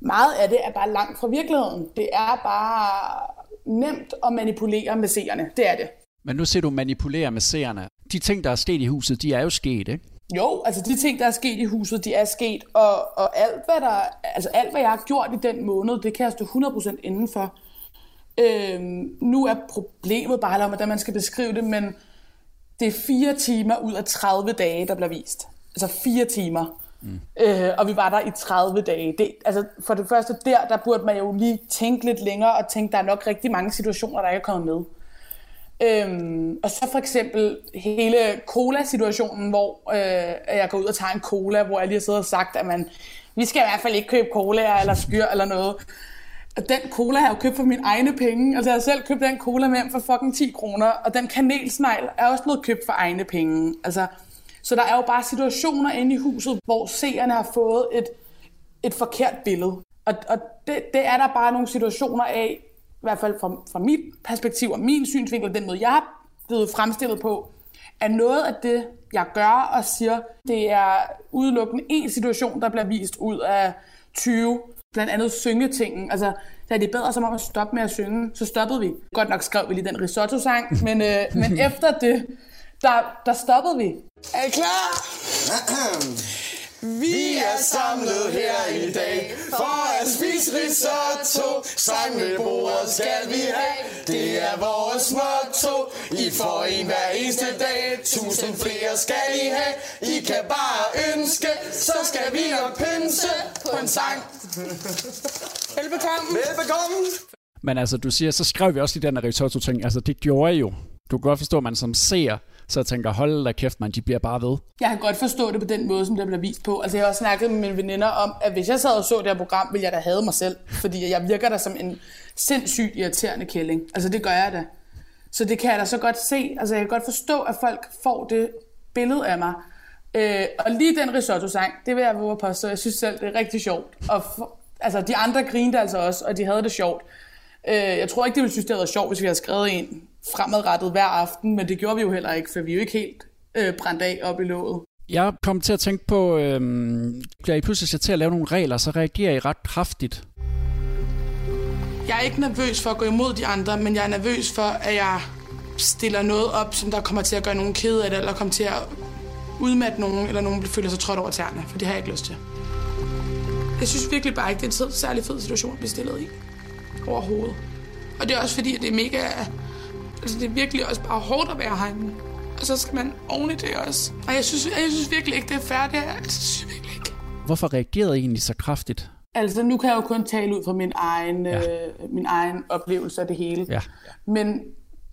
meget af det er bare langt fra virkeligheden. Det er bare nemt at manipulere med seerne. Det er det. Men nu ser du manipulere med seerne. De ting, der er sket i huset, de er jo sket, ikke? Jo, altså de ting, der er sket i huset, de er sket, og, og alt, hvad der, altså alt, hvad jeg har gjort i den måned, det kan jeg stå 100% indenfor. Øhm, nu er problemet bare om, hvordan man skal beskrive det, men det er fire timer ud af 30 dage, der bliver vist. Altså fire timer. Mm. Øh, og vi var der i 30 dage. Det, altså for det første der, der burde man jo lige tænke lidt længere og tænke, der er nok rigtig mange situationer, der ikke er kommet med. Øhm, og så for eksempel hele cola-situationen, hvor øh, jeg går ud og tager en cola, hvor jeg lige har siddet og sagt, at man, vi skal i hvert fald ikke købe cola eller skyr eller noget. Og den cola har jeg jo købt for mine egne penge. Altså jeg har selv købt den cola med for fucking 10 kroner. Og den kanelsnegl er også blevet købt for egne penge. Altså, så der er jo bare situationer inde i huset, hvor seerne har fået et, et forkert billede. Og, og det, det er der bare nogle situationer af, i hvert fald fra, fra mit perspektiv og min synsvinkel, den måde, jeg er blevet fremstillet på, er noget af det, jeg gør og siger, det er udelukkende en situation, der bliver vist ud af 20, blandt andet syngetingen. Altså, da det bedre som om at stoppe med at synge, så stoppede vi. Godt nok skrev vi lige den risotto-sang, men, øh, men efter det, der, der stoppede vi. Er I klar? Vi er samlet her i dag for at spise risotto. Sang med bordet skal vi have. Det er vores motto. I får en hver eneste dag. Tusind flere skal I have. I kan bare ønske, så skal vi nok pynse på en sang. Velbekomme. Velbekomme. Men altså, du siger, så skrev vi også i den her risotto-ting. Altså, det gjorde I jo. Du kan godt forstå, at man som ser så jeg tænker, hold da kæft, man, de bliver bare ved. Jeg kan godt forstå det på den måde, som det bliver vist på. Altså, jeg har også snakket med mine veninder om, at hvis jeg sad og så det her program, ville jeg da have mig selv. Fordi jeg virker der som en sindssygt irriterende kælling. Altså, det gør jeg da. Så det kan jeg da så godt se. Altså, jeg kan godt forstå, at folk får det billede af mig. Øh, og lige den risotto-sang, det vil jeg våge på, så jeg synes selv, det er rigtig sjovt. Og for, altså, de andre grinede altså også, og de havde det sjovt. Øh, jeg tror ikke, de ville synes, det havde været sjovt, hvis vi havde skrevet en fremadrettet hver aften, men det gjorde vi jo heller ikke, for vi er jo ikke helt øh, brændt af op i låget. Jeg kom til at tænke på, øh, da I pludselig skal til at lave nogle regler, så reagerer I ret kraftigt. Jeg er ikke nervøs for at gå imod de andre, men jeg er nervøs for, at jeg stiller noget op, som der kommer til at gøre nogen ked af det, eller kommer til at udmatte nogen, eller nogen føler sig trådt over tæerne, for det har jeg ikke lyst til. Jeg synes virkelig bare ikke, det er en særlig fed situation at blive stillet i. Overhovedet. Og det er også fordi, at det er mega Altså, det er virkelig også bare hårdt at være herinde. Og så skal man oven i det også. Og jeg synes, jeg synes virkelig ikke, det er færdigt. Altså, synes jeg virkelig ikke. Hvorfor reagerede I egentlig så kraftigt? Altså, nu kan jeg jo kun tale ud fra min egen, ja. øh, min egen oplevelse af det hele. Ja. Men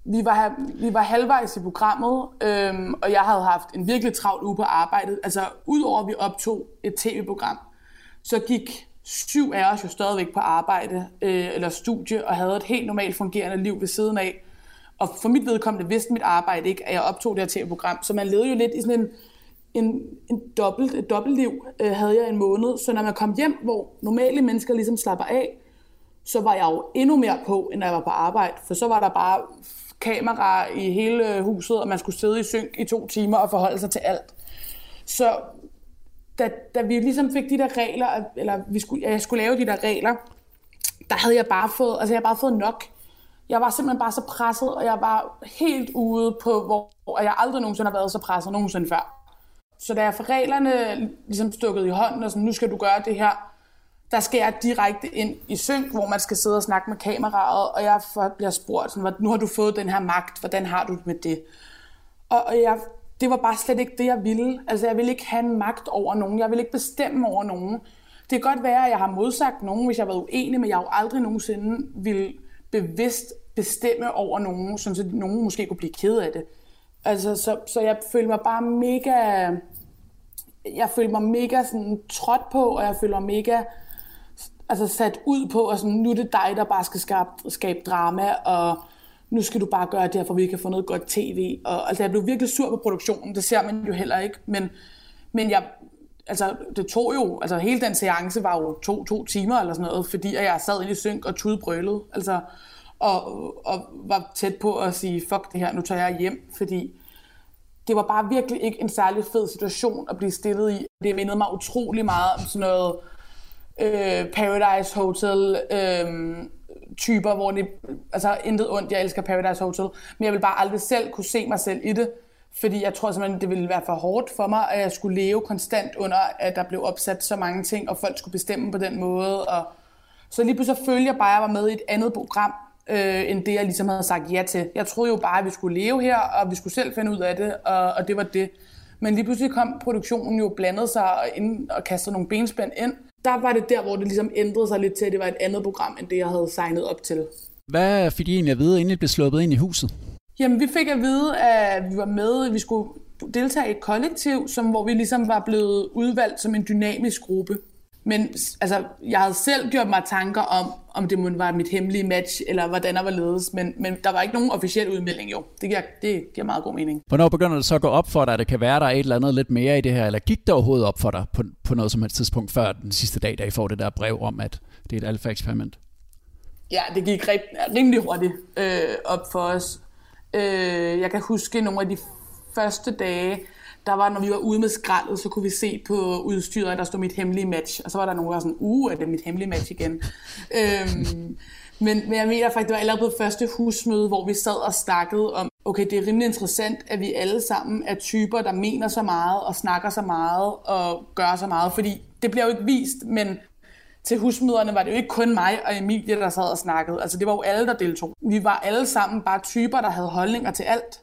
vi var, vi var halvvejs i programmet, øhm, og jeg havde haft en virkelig travl uge på arbejdet. Altså, udover at vi optog et tv-program, så gik syv af os jo stadigvæk på arbejde øh, eller studie, og havde et helt normalt fungerende liv ved siden af. Og for mit vedkommende vidste mit arbejde ikke, at jeg optog det her tv-program. Så man levede jo lidt i sådan en, en, en dobbelt, et dobbeltliv, øh, havde jeg en måned. Så når man kom hjem, hvor normale mennesker ligesom slapper af, så var jeg jo endnu mere på, end jeg var på arbejde. For så var der bare kamera i hele øh, huset, og man skulle sidde i synk i to timer og forholde sig til alt. Så da, da vi ligesom fik de der regler, eller vi skulle, jeg skulle lave de der regler, der havde jeg bare fået, altså jeg havde bare fået nok jeg var simpelthen bare så presset, og jeg var helt ude på, hvor jeg aldrig nogensinde har været så presset nogensinde før. Så da jeg for reglerne ligesom stukket i hånden, og sådan, nu skal du gøre det her, der skal jeg direkte ind i synk, hvor man skal sidde og snakke med kameraet, og jeg bliver spurgt, sådan, nu har du fået den her magt, hvordan har du det med det? Og, og jeg det var bare slet ikke det, jeg ville. Altså, jeg ville ikke have en magt over nogen. Jeg ville ikke bestemme over nogen. Det kan godt være, at jeg har modsagt nogen, hvis jeg har været uenig, men jeg har jo aldrig nogensinde vil bevidst bestemme over nogen, sådan så nogen måske kunne blive ked af det. Altså, så, så jeg følte mig bare mega... Jeg følte mig mega sådan trådt på, og jeg føler mig mega altså sat ud på, og sådan, nu er det dig, der bare skal skabe, skabe drama, og nu skal du bare gøre det her, for vi kan få noget godt tv. Og, altså, jeg blev virkelig sur på produktionen, det ser man jo heller ikke, men, men jeg, altså, det tog jo, altså hele den seance var jo to, to timer eller sådan noget, fordi jeg sad inde i synk og tudbrølede, altså, og, og var tæt på at sige, fuck det her, nu tager jeg hjem, fordi det var bare virkelig ikke en særlig fed situation at blive stillet i. Det mindede mig utrolig meget om sådan noget øh, Paradise Hotel øh, typer, hvor det, altså intet ondt, jeg elsker Paradise Hotel, men jeg vil bare aldrig selv kunne se mig selv i det, fordi jeg tror simpelthen, det ville være for hårdt for mig, at jeg skulle leve konstant under, at der blev opsat så mange ting, og folk skulle bestemme på den måde, og så lige pludselig følte jeg bare, at jeg var med i et andet program, øh, end det, jeg ligesom havde sagt ja til. Jeg troede jo bare, at vi skulle leve her, og vi skulle selv finde ud af det, og, og det var det. Men lige pludselig kom produktionen jo blandet sig ind og kastede nogle benspænd ind. Der var det der, hvor det ligesom ændrede sig lidt til, at det var et andet program, end det, jeg havde signet op til. Hvad fik I egentlig at vide, inden I blev sluppet ind i huset? Jamen, vi fik at vide, at vi var med, vi skulle deltage i et kollektiv, som, hvor vi ligesom var blevet udvalgt som en dynamisk gruppe. Men altså, jeg havde selv gjort mig tanker om, om det måtte være mit hemmelige match, eller hvordan der var ledes, men, men der var ikke nogen officiel udmelding jo. Det giver, det giver meget god mening. Hvornår begynder det så at gå op for dig, at det kan være, der er et eller andet lidt mere i det her, eller gik det overhovedet op for dig på, på noget som helst tidspunkt før den sidste dag, da I får det der brev om, at det er et alfa-eksperiment? Ja, det gik rimelig hurtigt øh, op for os. Øh, jeg kan huske nogle af de første dage, der var, når vi var ude med skraldet, så kunne vi se på udstyret, at der stod mit hemmelige match. Og så var der nogen, der var sådan, uh, er det mit hemmelige match igen? øhm, men, men jeg mener faktisk, det var allerede på første husmøde, hvor vi sad og snakkede om, okay, det er rimelig interessant, at vi alle sammen er typer, der mener så meget og snakker så meget og gør så meget, fordi det bliver jo ikke vist, men til husmøderne var det jo ikke kun mig og Emilie, der sad og snakkede. Altså det var jo alle, der deltog. Vi var alle sammen bare typer, der havde holdninger til alt.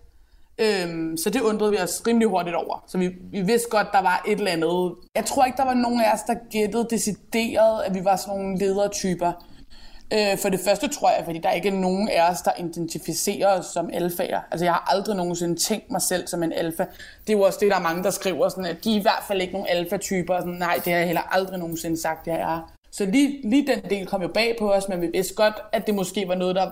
Øhm, så det undrede vi os rimelig hurtigt over. Så vi, vi vidste godt, der var et eller andet. Jeg tror ikke, der var nogen af os, der gættede decideret, at vi var sådan nogle ledertyper. Øh, for det første tror jeg, fordi der er ikke nogen af os, der identificerer os som alfaer. Altså jeg har aldrig nogensinde tænkt mig selv som en alfa. Det er jo også det, der er mange, der skriver sådan, at de er i hvert fald ikke nogen alfa-typer. Sådan, Nej, det har jeg heller aldrig nogensinde sagt, jeg er. Så lige, lige den del kom jo bag på os, men vi vidste godt, at det måske var noget, der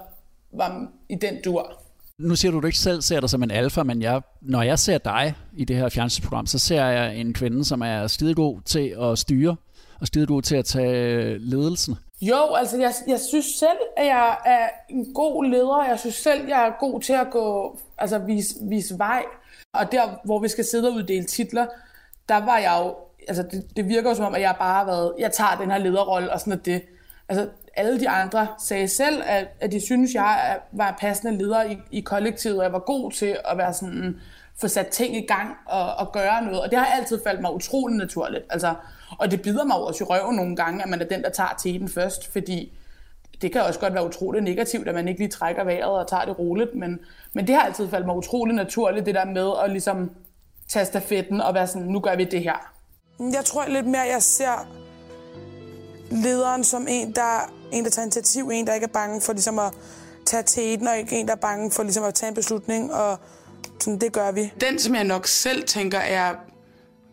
var i den dur. Nu siger du, at du ikke selv ser dig som en alfa, men jeg, når jeg ser dig i det her fjernsynsprogram, så ser jeg en kvinde, som er skidegod til at styre, og skidegod til at tage ledelsen. Jo, altså jeg, jeg synes selv, at jeg er en god leder. Jeg synes selv, jeg er god til at gå, altså vise, vise vej. Og der, hvor vi skal sidde og uddele titler, der var jeg jo, altså det, det virker jo som om, at jeg bare har været, jeg tager den her lederrolle og sådan at det. Altså alle de andre sagde selv, at, at de synes, jeg var passende leder i, i kollektivet, og jeg var god til at være sådan, få sat ting i gang og, og gøre noget. Og det har altid faldt mig utrolig naturligt. Altså, og det bider mig også i røven nogle gange, at man er den, der tager teten først, fordi det kan også godt være utroligt negativt, at man ikke lige trækker vejret og tager det roligt, men, men det har altid faldt mig utrolig naturligt, det der med at ligesom tage stafetten og være sådan, nu gør vi det her. Jeg tror lidt mere, jeg ser lederen som en, der, en, der tager initiativ, en, der ikke er bange for ligesom at tage teten, og ikke en, der er bange for ligesom at tage en beslutning, og sådan, det gør vi. Den, som jeg nok selv tænker, er,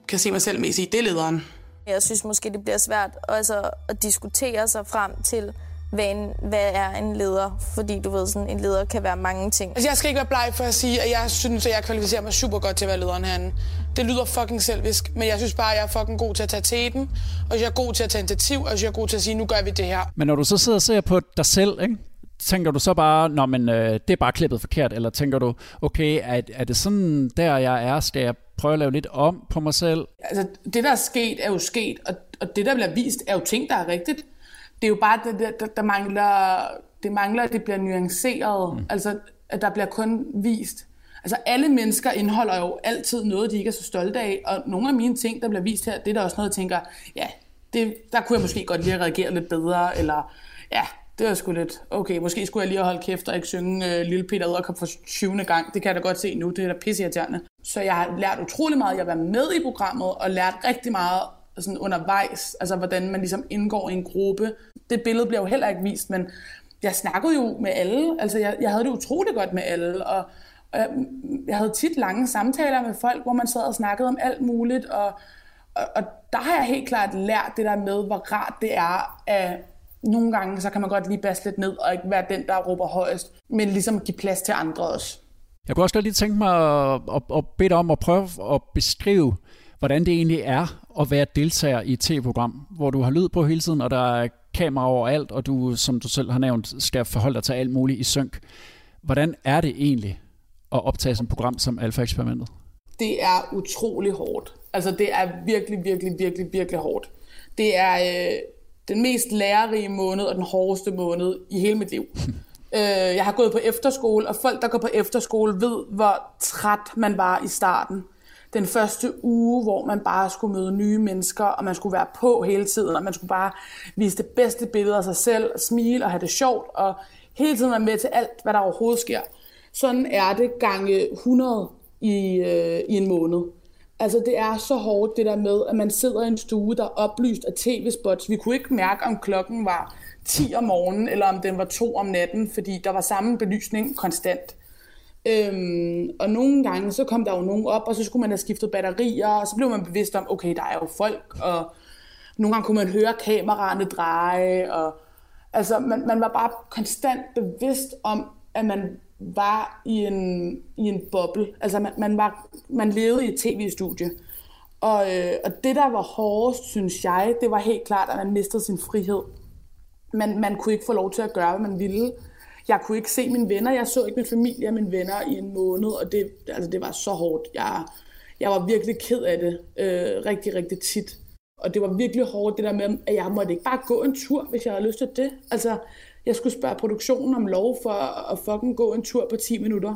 kan se mig selv mest i, det er lederen. Jeg synes måske, det bliver svært altså, at diskutere sig frem til, hvad, en, hvad er en leder? Fordi du ved, sådan, en leder kan være mange ting. Altså, jeg skal ikke være bleg for at sige, at jeg synes, at jeg kvalificerer mig super godt til at være lederen herinde. Det lyder fucking selvisk, men jeg synes bare, at jeg er fucking god til at tage teten, og jeg er god til at tage initiativ, og jeg er god til at sige, nu gør vi det her. Men når du så sidder og ser på dig selv, ikke? tænker du så bare, når men øh, det er bare klippet forkert, eller tænker du, okay, er, er det sådan der, jeg er, skal jeg prøve at lave lidt om på mig selv? Altså, det der er sket, er jo sket, og, og det der bliver vist, er jo ting, der er rigtigt. Det er jo bare, det, der, der mangler, det mangler, at det bliver nuanceret. Mm. Altså, at der bliver kun vist. Altså, alle mennesker indeholder jo altid noget, de ikke er så stolte af, og nogle af mine ting, der bliver vist her, det er der også noget, jeg tænker, ja, det, der kunne jeg måske godt lige reagere lidt bedre, eller ja, det var sgu lidt, okay, måske skulle jeg lige holde kæft og ikke synge øh, Lille Peter Edderkop for 20. gang. Det kan jeg da godt se nu, det er da pisseirriterende. Så jeg har lært utrolig meget. Jeg har været med i programmet og lært rigtig meget sådan undervejs, altså hvordan man ligesom indgår i en gruppe. Det billede bliver jo heller ikke vist, men jeg snakkede jo med alle. Altså jeg, jeg havde det utrolig godt med alle, og Øh, jeg, havde tit lange samtaler med folk, hvor man sad og snakkede om alt muligt, og, og, og der har jeg helt klart lært det der med, hvor rart det er, at nogle gange så kan man godt lige basse lidt ned, og ikke være den, der råber højest, men ligesom give plads til andre også. Jeg kunne også godt lige tænke mig at, at, at bede dig om at prøve at beskrive, hvordan det egentlig er at være deltager i et tv-program, hvor du har lyd på hele tiden, og der er kamera overalt, og du, som du selv har nævnt, skal forholde dig til alt muligt i synk. Hvordan er det egentlig at optage sådan et program som Alfa-eksperimentet? Det er utrolig hårdt. Altså det er virkelig, virkelig, virkelig, virkelig hårdt. Det er øh, den mest lærerige måned og den hårdeste måned i hele mit liv. øh, jeg har gået på efterskole, og folk, der går på efterskole, ved, hvor træt man var i starten den første uge, hvor man bare skulle møde nye mennesker, og man skulle være på hele tiden, og man skulle bare vise det bedste billede af sig selv, og smile og have det sjovt, og hele tiden være med til alt, hvad der overhovedet sker. Sådan er det gange 100 i, øh, i en måned. Altså det er så hårdt det der med, at man sidder i en stue, der er oplyst af tv-spots. Vi kunne ikke mærke, om klokken var 10 om morgenen, eller om den var 2 om natten, fordi der var samme belysning konstant. Øhm, og nogle gange, så kom der jo nogen op, og så skulle man have skiftet batterier, og så blev man bevidst om, okay, der er jo folk, og nogle gange kunne man høre kameraerne dreje, og altså, man, man var bare konstant bevidst om, at man var i en, i en boble. Altså, man, man, var, man levede i et tv-studie. Og, øh, og det, der var hårdest, synes jeg, det var helt klart, at man mistede sin frihed. Man, man kunne ikke få lov til at gøre, hvad man ville. Jeg kunne ikke se mine venner. Jeg så ikke min familie og mine venner i en måned, og det, altså, det var så hårdt. Jeg, jeg var virkelig ked af det øh, rigtig, rigtig tit. Og det var virkelig hårdt det der med, at jeg måtte ikke bare gå en tur, hvis jeg havde lyst til det. Altså, jeg skulle spørge produktionen om lov for at fucking gå en tur på 10 minutter.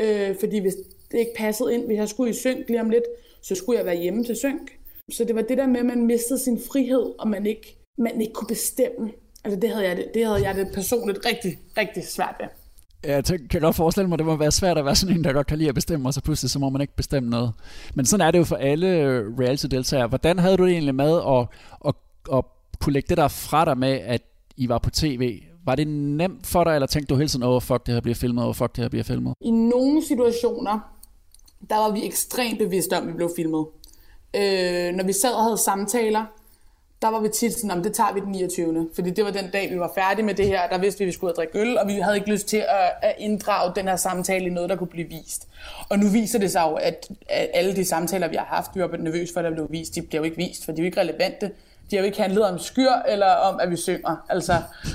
Øh, fordi hvis det ikke passede ind, hvis jeg skulle i synk lige om lidt, så skulle jeg være hjemme til synk. Så det var det der med, at man mistede sin frihed, og man ikke, man ikke kunne bestemme. Altså det havde, jeg det, det havde jeg det personligt rigtig, rigtig svært ved. Jeg tænker, kan godt forestille mig, at det må være svært at være sådan en, der godt kan lide at bestemme, og så pludselig så må man ikke bestemme noget. Men sådan er det jo for alle øh, reality-deltagere. Hvordan havde du det egentlig med at, at, at kunne lægge det der fra dig med, at I var på tv? Var det nemt for dig, eller tænkte du hele tiden, oh fuck, det her bliver filmet, oh fuck, det her bliver filmet? I nogle situationer, der var vi ekstremt bevidste om, at vi blev filmet. Øh, når vi sad og havde samtaler, der var vi tit sådan, om det tager vi den 29. Fordi det var den dag, vi var færdige med det her. Der vidste vi, at vi skulle drikke øl, og vi havde ikke lyst til at, at inddrage den her samtale i noget, der kunne blive vist. Og nu viser det sig jo, at, at alle de samtaler, vi har haft, vi var nervøse for, at der blev vist, de bliver jo ikke vist, for de er jo ikke relevante. De har jo ikke handlet om skyr, eller om, at vi synger. Altså,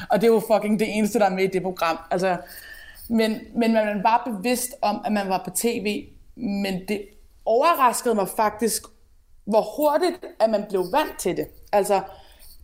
og det er jo fucking det eneste, der er med i det program. Altså, men, men man var bevidst om, at man var på tv, men det overraskede mig faktisk, hvor hurtigt, at man blev vant til det. Altså,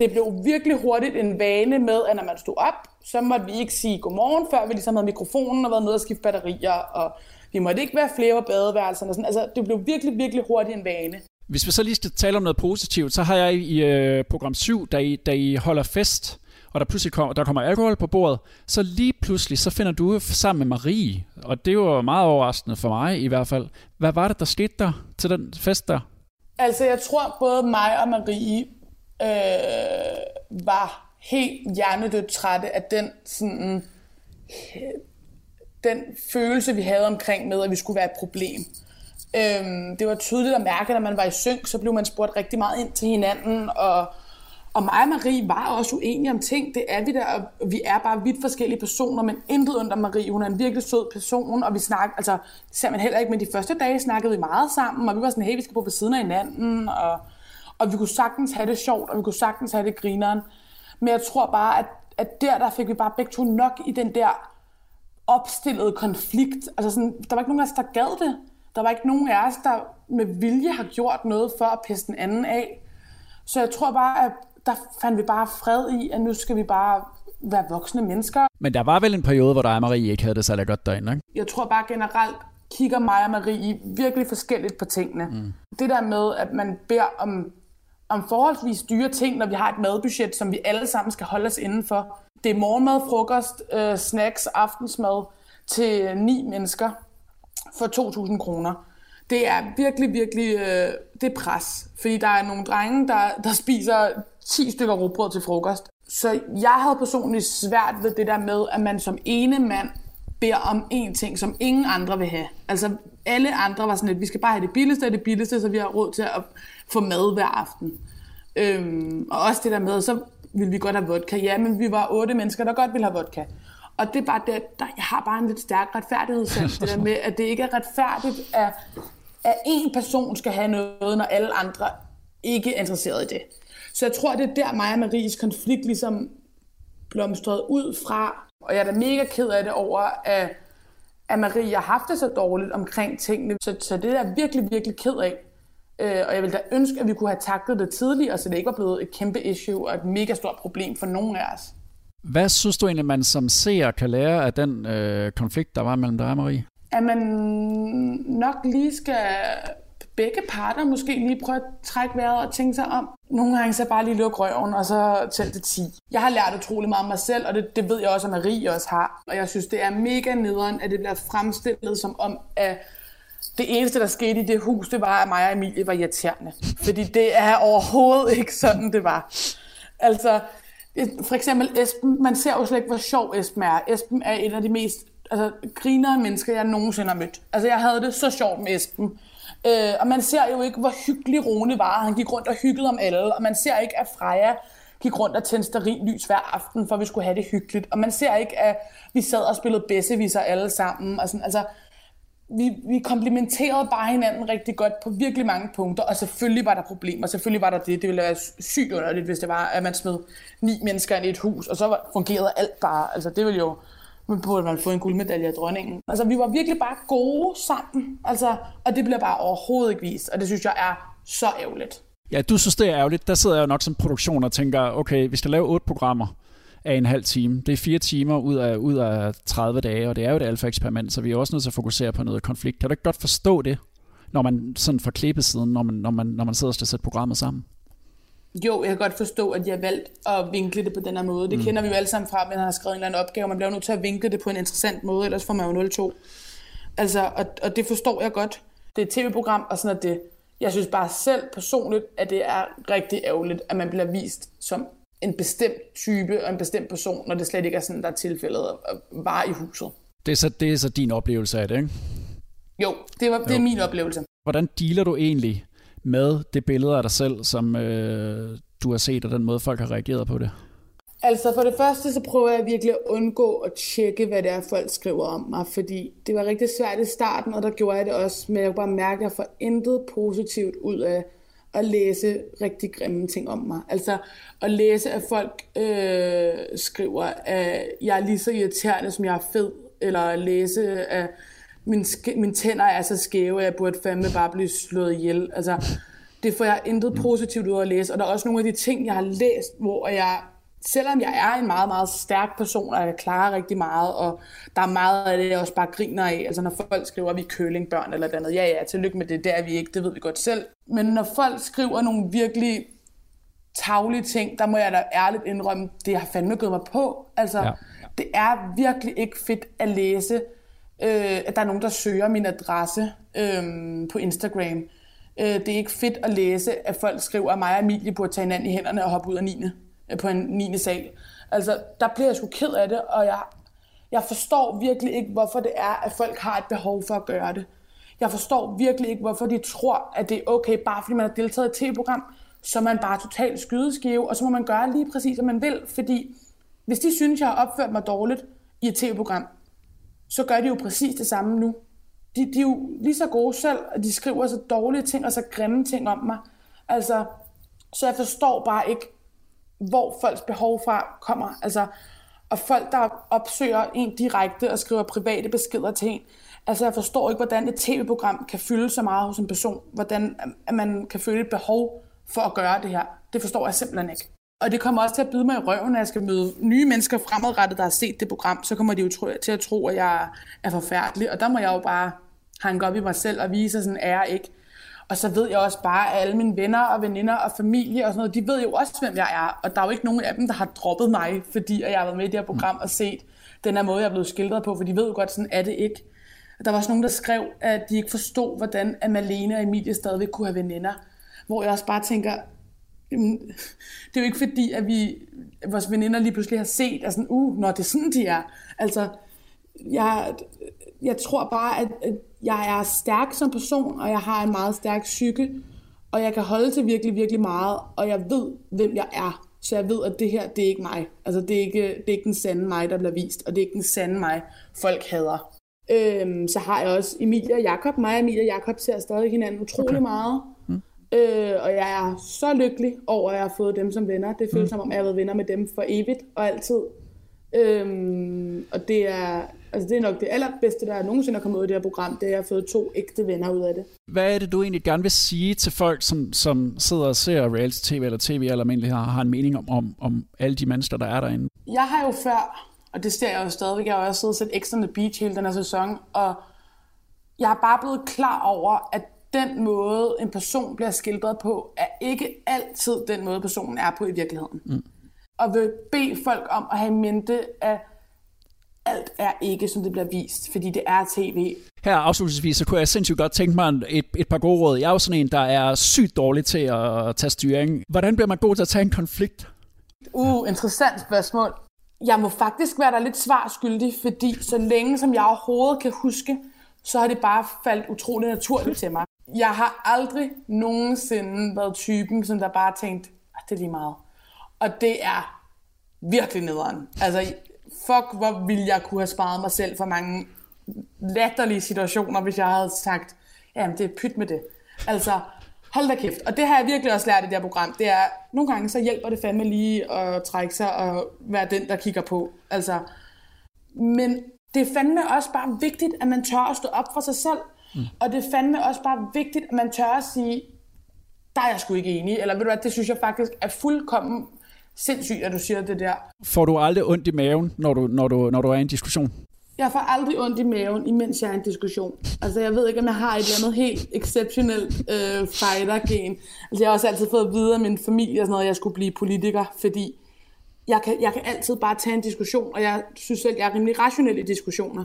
det blev virkelig hurtigt en vane med, at når man stod op, så måtte vi ikke sige godmorgen, før vi ligesom havde mikrofonen og været nede og skifte batterier, og vi måtte ikke være flere på badeværelserne. Og sådan. Altså, det blev virkelig, virkelig hurtigt en vane. Hvis vi så lige skal tale om noget positivt, så har jeg i øh, program 7, da I, da I holder fest, og der pludselig kommer, der kommer alkohol på bordet, så lige pludselig, så finder du sammen med Marie, og det var meget overraskende for mig i hvert fald. Hvad var det, der skete der til den fest der? Altså, jeg tror både mig og Marie øh, var helt hjernedødt trætte af den sådan, øh, den følelse, vi havde omkring med, at vi skulle være et problem. Øhm, det var tydeligt at mærke, at når man var i synk, så blev man spurgt rigtig meget ind til hinanden, og, og mig og Marie var også uenige om ting. Det er vi der, og vi er bare vidt forskellige personer, men intet under Marie. Hun er en virkelig sød person, og vi snakker, altså, det ser man heller ikke, men de første dage snakkede vi meget sammen, og vi var sådan, hey, vi skal bo ved siden af hinanden, og og vi kunne sagtens have det sjovt, og vi kunne sagtens have det grineren. Men jeg tror bare, at, at der, der fik vi bare begge to nok i den der opstillede konflikt. Altså sådan, der var ikke nogen af os, der gad det. Der var ikke nogen af os, der med vilje har gjort noget for at pisse den anden af. Så jeg tror bare, at der fandt vi bare fred i, at nu skal vi bare være voksne mennesker. Men der var vel en periode, hvor dig og Marie ikke havde det særlig godt derinde, ikke? Jeg tror bare generelt, kigger mig og Marie virkelig forskelligt på tingene. Mm. Det der med, at man beder om om forholdsvis dyre ting, når vi har et madbudget, som vi alle sammen skal holde os indenfor. Det er morgenmad, frokost, øh, snacks, aftensmad til ni mennesker for 2.000 kroner. Det er virkelig, virkelig øh, det er pres. Fordi der er nogle drenge, der, der spiser 10 stykker råbrød til frokost. Så jeg havde personligt svært ved det der med, at man som ene mand beder om én ting, som ingen andre vil have. Altså alle andre var sådan lidt, vi skal bare have det billigste af det billigste, så vi har råd til at få mad hver aften. Øhm, og også det der med, så ville vi godt have vodka. Ja, men vi var otte mennesker, der godt ville have vodka. Og det er bare det, der, jeg har bare en lidt stærk retfærdighedssans, det der med, at det ikke er retfærdigt, at, at en person skal have noget, når alle andre ikke er interesseret i det. Så jeg tror, det er der mig og Maries konflikt ligesom blomstrede ud fra. Og jeg er da mega ked af det over, at, at Marie har haft det så dårligt omkring tingene. Så, så det er jeg virkelig, virkelig ked af. Øh, og jeg vil da ønske, at vi kunne have taklet det tidligere, så det ikke var blevet et kæmpe issue og et mega stort problem for nogen af os. Hvad synes du egentlig, man som seer kan lære af den øh, konflikt, der var mellem dig og Marie? At man nok lige skal begge parter måske lige prøve at trække vejret og tænke sig om. Nogle gange så bare lige lukke røven, og så tælle til 10. Jeg har lært utrolig meget om mig selv, og det, det ved jeg også, at Marie også har. Og jeg synes, det er mega nederen, at det bliver fremstillet som om, at det eneste, der skete i det hus, det var, at mig og Emilie var irriterende. Fordi det er overhovedet ikke sådan, det var. Altså, for eksempel Esben, man ser jo slet ikke, hvor sjov Esben er. Esben er en af de mest altså, grinere mennesker, jeg nogensinde har mødt. Altså, jeg havde det så sjovt med Esben. Øh, og man ser jo ikke, hvor hyggelig Rune var. Han gik rundt og hyggede om alle. Og man ser ikke, at Freja gik rundt og tændte lys hver aften, for vi skulle have det hyggeligt. Og man ser ikke, at vi sad og spillede bedseviser alle sammen. Og sådan, altså, vi, vi komplementerede bare hinanden rigtig godt på virkelig mange punkter, og selvfølgelig var der problemer, selvfølgelig var der det. Det ville være sygt underligt, hvis det var, at man smed ni mennesker ind i et hus, og så fungerede alt bare. Altså det ville jo, man burde man få en guldmedalje af dronningen. Altså vi var virkelig bare gode sammen, altså, og det bliver bare overhovedet ikke vist, og det synes jeg er så ærgerligt. Ja, du synes, det er ærgerligt. Der sidder jeg jo nok som produktion og tænker, okay, vi skal lave otte programmer af en halv time. Det er fire timer ud af, ud af 30 dage, og det er jo et alfa-eksperiment, så vi er også nødt til at fokusere på noget konflikt. Kan du ikke godt forstå det, når man sådan fra klippesiden, når man, når man, når man sidder og skal sætte programmet sammen? Jo, jeg kan godt forstå, at jeg har valgt at vinkle det på den her måde. Det mm. kender vi jo alle sammen fra, at man har skrevet en eller anden opgave. Man bliver nødt til at vinkle det på en interessant måde, ellers får man jo 0-2. Altså, og, og det forstår jeg godt. Det er et tv-program, og sådan at det. Jeg synes bare selv personligt, at det er rigtig ærgerligt, at man bliver vist som en bestemt type og en bestemt person, når det slet ikke er sådan, der er tilfældet at være i huset. Det er, så, det er så din oplevelse af det, ikke? Jo, det, var, det er min oplevelse. Hvordan dealer du egentlig med det billede af dig selv, som øh, du har set, og den måde, folk har reageret på det? Altså for det første, så prøver jeg virkelig at undgå at tjekke, hvad det er, folk skriver om mig, fordi det var rigtig svært i starten, og der gjorde jeg det også, men jeg kunne bare mærke, at jeg får intet positivt ud af at læse rigtig grimme ting om mig. Altså at læse, at folk øh, skriver, at jeg er lige så irriterende, som jeg er fed, eller at læse, at min, min tænder er så skæve, at jeg burde fandme bare blive slået ihjel. Altså, det får jeg intet positivt ud af at læse. Og der er også nogle af de ting, jeg har læst, hvor jeg selvom jeg er en meget, meget stærk person, og jeg klarer rigtig meget, og der er meget af det, jeg også bare griner af. Altså når folk skriver, at vi er kølingbørn eller andet, ja ja, tillykke med det, det er vi ikke, det ved vi godt selv. Men når folk skriver nogle virkelig taglige ting, der må jeg da ærligt indrømme, det har fandme gået mig på. Altså, ja. det er virkelig ikke fedt at læse, øh, at der er nogen, der søger min adresse øh, på Instagram. Øh, det er ikke fedt at læse, at folk skriver, at mig og Emilie burde tage hinanden i hænderne og hoppe ud af 9 Øh, på en 9. sal. Altså, der bliver jeg sgu ked af det, og jeg, jeg forstår virkelig ikke, hvorfor det er, at folk har et behov for at gøre det. Jeg forstår virkelig ikke, hvorfor de tror, at det er okay, bare fordi man har deltaget i et tv-program, så er man bare totalt skydeskive, og så må man gøre lige præcis, som man vil. Fordi hvis de synes, jeg har opført mig dårligt i et tv-program, så gør de jo præcis det samme nu. De, de er jo lige så gode selv, og de skriver så dårlige ting og så grimme ting om mig. Altså, så jeg forstår bare ikke, hvor folks behov fra kommer. Altså, og folk, der opsøger en direkte og skriver private beskeder til en. Altså, jeg forstår ikke, hvordan et tv-program kan fylde så meget hos en person. Hvordan at man kan føle et behov for at gøre det her. Det forstår jeg simpelthen ikke. Og det kommer også til at byde mig i røven, når jeg skal møde nye mennesker fremadrettet, der har set det program. Så kommer de jo til at tro, at jeg er forfærdelig. Og der må jeg jo bare hanke op i mig selv og vise at sådan er jeg ikke. Og så ved jeg også bare, at alle mine venner og veninder og familie og sådan noget, de ved jo også, hvem jeg er. Og der er jo ikke nogen af dem, der har droppet mig, fordi jeg har været med i det her program og set den her måde, jeg er blevet skildret på, for de ved jo godt, sådan er det ikke. Der var også nogen, der skrev, at de ikke forstod, hvordan at Malene og Emilie stadigvæk kunne have veninder. Hvor jeg også bare tænker, jamen, det er jo ikke fordi, at vi, vores veninder lige pludselig har set, at sådan, uh, når det er sådan, de er. Altså, jeg, jeg tror bare, at, at jeg er stærk som person, og jeg har en meget stærk psyke, og jeg kan holde til virkelig, virkelig meget, og jeg ved, hvem jeg er. Så jeg ved, at det her, det er ikke mig. Altså, det er ikke, det er ikke den sande mig, der bliver vist, og det er ikke den sande mig, folk hader. Øhm, så har jeg også Emilie og Jakob. Mig og Emilie og Jakob ser stadig hinanden utrolig okay. meget. Mm. Øh, og jeg er så lykkelig over, at jeg har fået dem som venner. Det føles mm. som om, jeg har været venner med dem for evigt og altid. Øhm, og det er, altså det er nok det allerbedste, der er nogensinde er kommet ud af det her program, det er, at jeg har fået to ægte venner ud af det. Hvad er det, du egentlig gerne vil sige til folk, som, som sidder og ser reality-tv eller tv eller almindeligt har, har en mening om, om, om alle de mennesker, der er derinde? Jeg har jo før, og det ser jeg jo stadigvæk, jeg har også siddet og set Extra the Beach hele den her sæson, og jeg er bare blevet klar over, at den måde, en person bliver skildret på, er ikke altid den måde, personen er på i virkeligheden. Mm. Og vil bede folk om at have i mente, at alt er ikke, som det bliver vist, fordi det er tv. Her afslutningsvis, så kunne jeg sindssygt godt tænke mig et, et par gode råd. Jeg er jo sådan en, der er sygt dårlig til at tage styring. Hvordan bliver man god til at tage en konflikt? Uh, interessant spørgsmål. Jeg må faktisk være der lidt svarskyldig, fordi så længe som jeg overhovedet kan huske, så har det bare faldt utrolig naturligt til mig. Jeg har aldrig nogensinde været typen, som der bare tænkt, at det er lige meget. Og det er virkelig nederen. Altså, fuck, hvor ville jeg kunne have sparet mig selv for mange latterlige situationer, hvis jeg havde sagt, jamen det er pyt med det. Altså, hold da kæft. Og det har jeg virkelig også lært i det her program. Det er, nogle gange så hjælper det fandme lige at trække sig og være den, der kigger på. Altså, men det er fandme også bare vigtigt, at man tør at stå op for sig selv. Mm. Og det er fandme også bare vigtigt, at man tør at sige, der er jeg sgu ikke enig. Eller ved du hvad, det synes jeg faktisk er fuldkommen sindssygt, at du siger det der. Får du aldrig ondt i maven, når du, når du, når du er i en diskussion? Jeg får aldrig ondt i maven, imens jeg er i en diskussion. Altså, jeg ved ikke, om jeg har et eller andet helt exceptionelt øh, fighter-gen. Altså, jeg har også altid fået at vide af min familie, og sådan noget, at jeg skulle blive politiker, fordi jeg kan, jeg kan altid bare tage en diskussion, og jeg synes selv, jeg er rimelig rationel i diskussioner.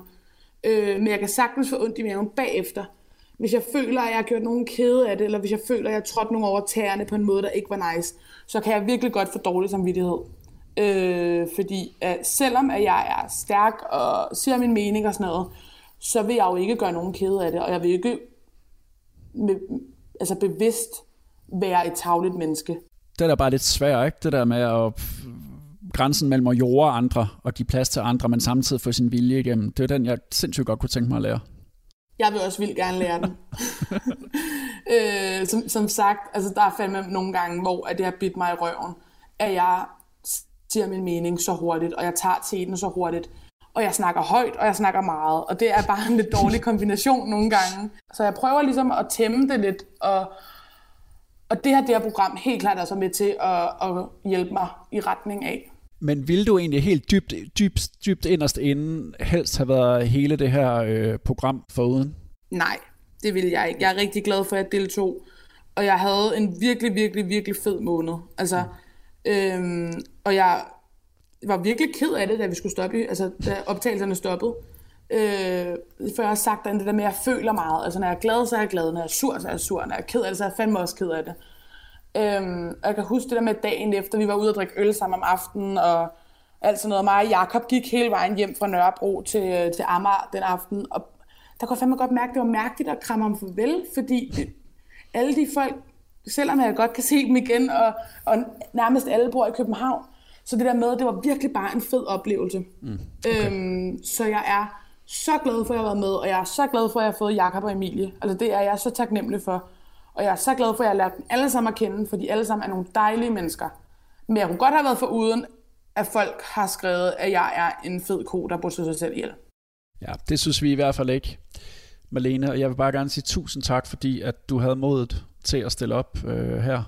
Øh, men jeg kan sagtens få ondt i maven bagefter. Hvis jeg føler, at jeg har gjort nogen kede af det, eller hvis jeg føler, at jeg har trådt nogen over tæerne på en måde, der ikke var nice, så kan jeg virkelig godt få dårlig samvittighed. Øh, fordi at selvom at jeg er stærk og siger min mening og sådan noget, så vil jeg jo ikke gøre nogen kede af det, og jeg vil ikke med, altså bevidst være et tavligt menneske. Det er da bare lidt svært, ikke? Det der med at grænsen mellem at jorde andre og give plads til andre, men samtidig få sin vilje igennem. Det er den, jeg sindssygt godt kunne tænke mig at lære. Jeg vil også vildt gerne lære den. øh, som, som sagt, altså der er fandme nogle gange, hvor at det har bidt mig i røven, at jeg siger min mening så hurtigt, og jeg tager teten så hurtigt, og jeg snakker højt, og jeg snakker meget, og det er bare en lidt dårlig kombination nogle gange. Så jeg prøver ligesom at tæmme det lidt, og, og det har det her program helt klart også med til at, at hjælpe mig i retning af. Men ville du egentlig helt dybt, dybt, dybt inderst inden helst have været hele det her øh, program foruden? Nej, det ville jeg ikke. Jeg er rigtig glad for, at jeg deltog. Og jeg havde en virkelig, virkelig, virkelig fed måned. Altså, mm. øhm, og jeg var virkelig ked af det, da vi skulle stoppe, altså da optagelserne stoppede. Øh, for jeg har sagt det der med, at jeg føler meget. Altså når jeg er glad, så er jeg glad. Når jeg er sur, så er jeg sur. Når jeg er ked af det, så er jeg fandme også ked af det. Øhm, og jeg kan huske det der med dagen efter, vi var ude og drikke øl sammen om aftenen, og alt sådan noget. Mig og Jacob gik hele vejen hjem fra Nørrebro til, til Amager den aften, og der kunne jeg fandme godt mærke, at det var mærkeligt at kramme ham farvel, fordi alle de folk, selvom jeg godt kan se dem igen, og, og nærmest alle bor i København, så det der med, det var virkelig bare en fed oplevelse. Mm, okay. øhm, så jeg er så glad for, at jeg har været med, og jeg er så glad for, at jeg har fået Jakob og Emilie. Altså det er jeg så taknemmelig for. Og jeg er så glad for, at jeg har lært dem alle sammen at kende, for de alle sammen er nogle dejlige mennesker. Men jeg kunne godt have været for uden, at folk har skrevet, at jeg er en fed ko, der burde sig selv ihjel. Ja, det synes vi i hvert fald ikke, Malene. Og jeg vil bare gerne sige tusind tak, fordi at du havde modet til at stille op øh, her.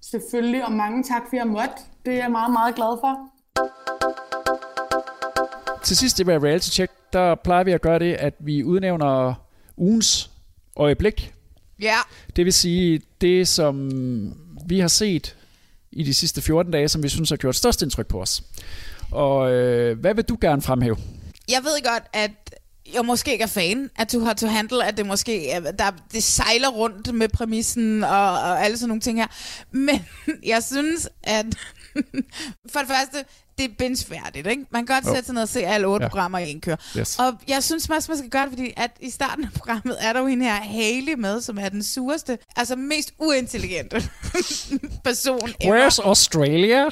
Selvfølgelig, og mange tak, for jeg måtte. Det er jeg meget, meget glad for. Til sidst i Reality Check, der plejer vi at gøre det, at vi udnævner ugens øjeblik. Ja. Det vil sige, det som vi har set i de sidste 14 dage, som vi synes har gjort størst indtryk på os. Og øh, hvad vil du gerne fremhæve? Jeg ved godt, at jeg måske ikke er fan af Too Hot to Handle, at det måske er, der, det sejler rundt med præmissen og, og alle sådan nogle ting her. Men jeg synes, at for det første, det er binge-færdigt, ikke? Man kan godt Jo. sætte sig ned og se alle otte Ja. programmer i en kør. Yes. Og jeg synes også, man skal gøre det, fordi at i starten af programmet er der jo hende her Haley med, som er den sureste, altså mest uintelligente person ever. Where's Australia?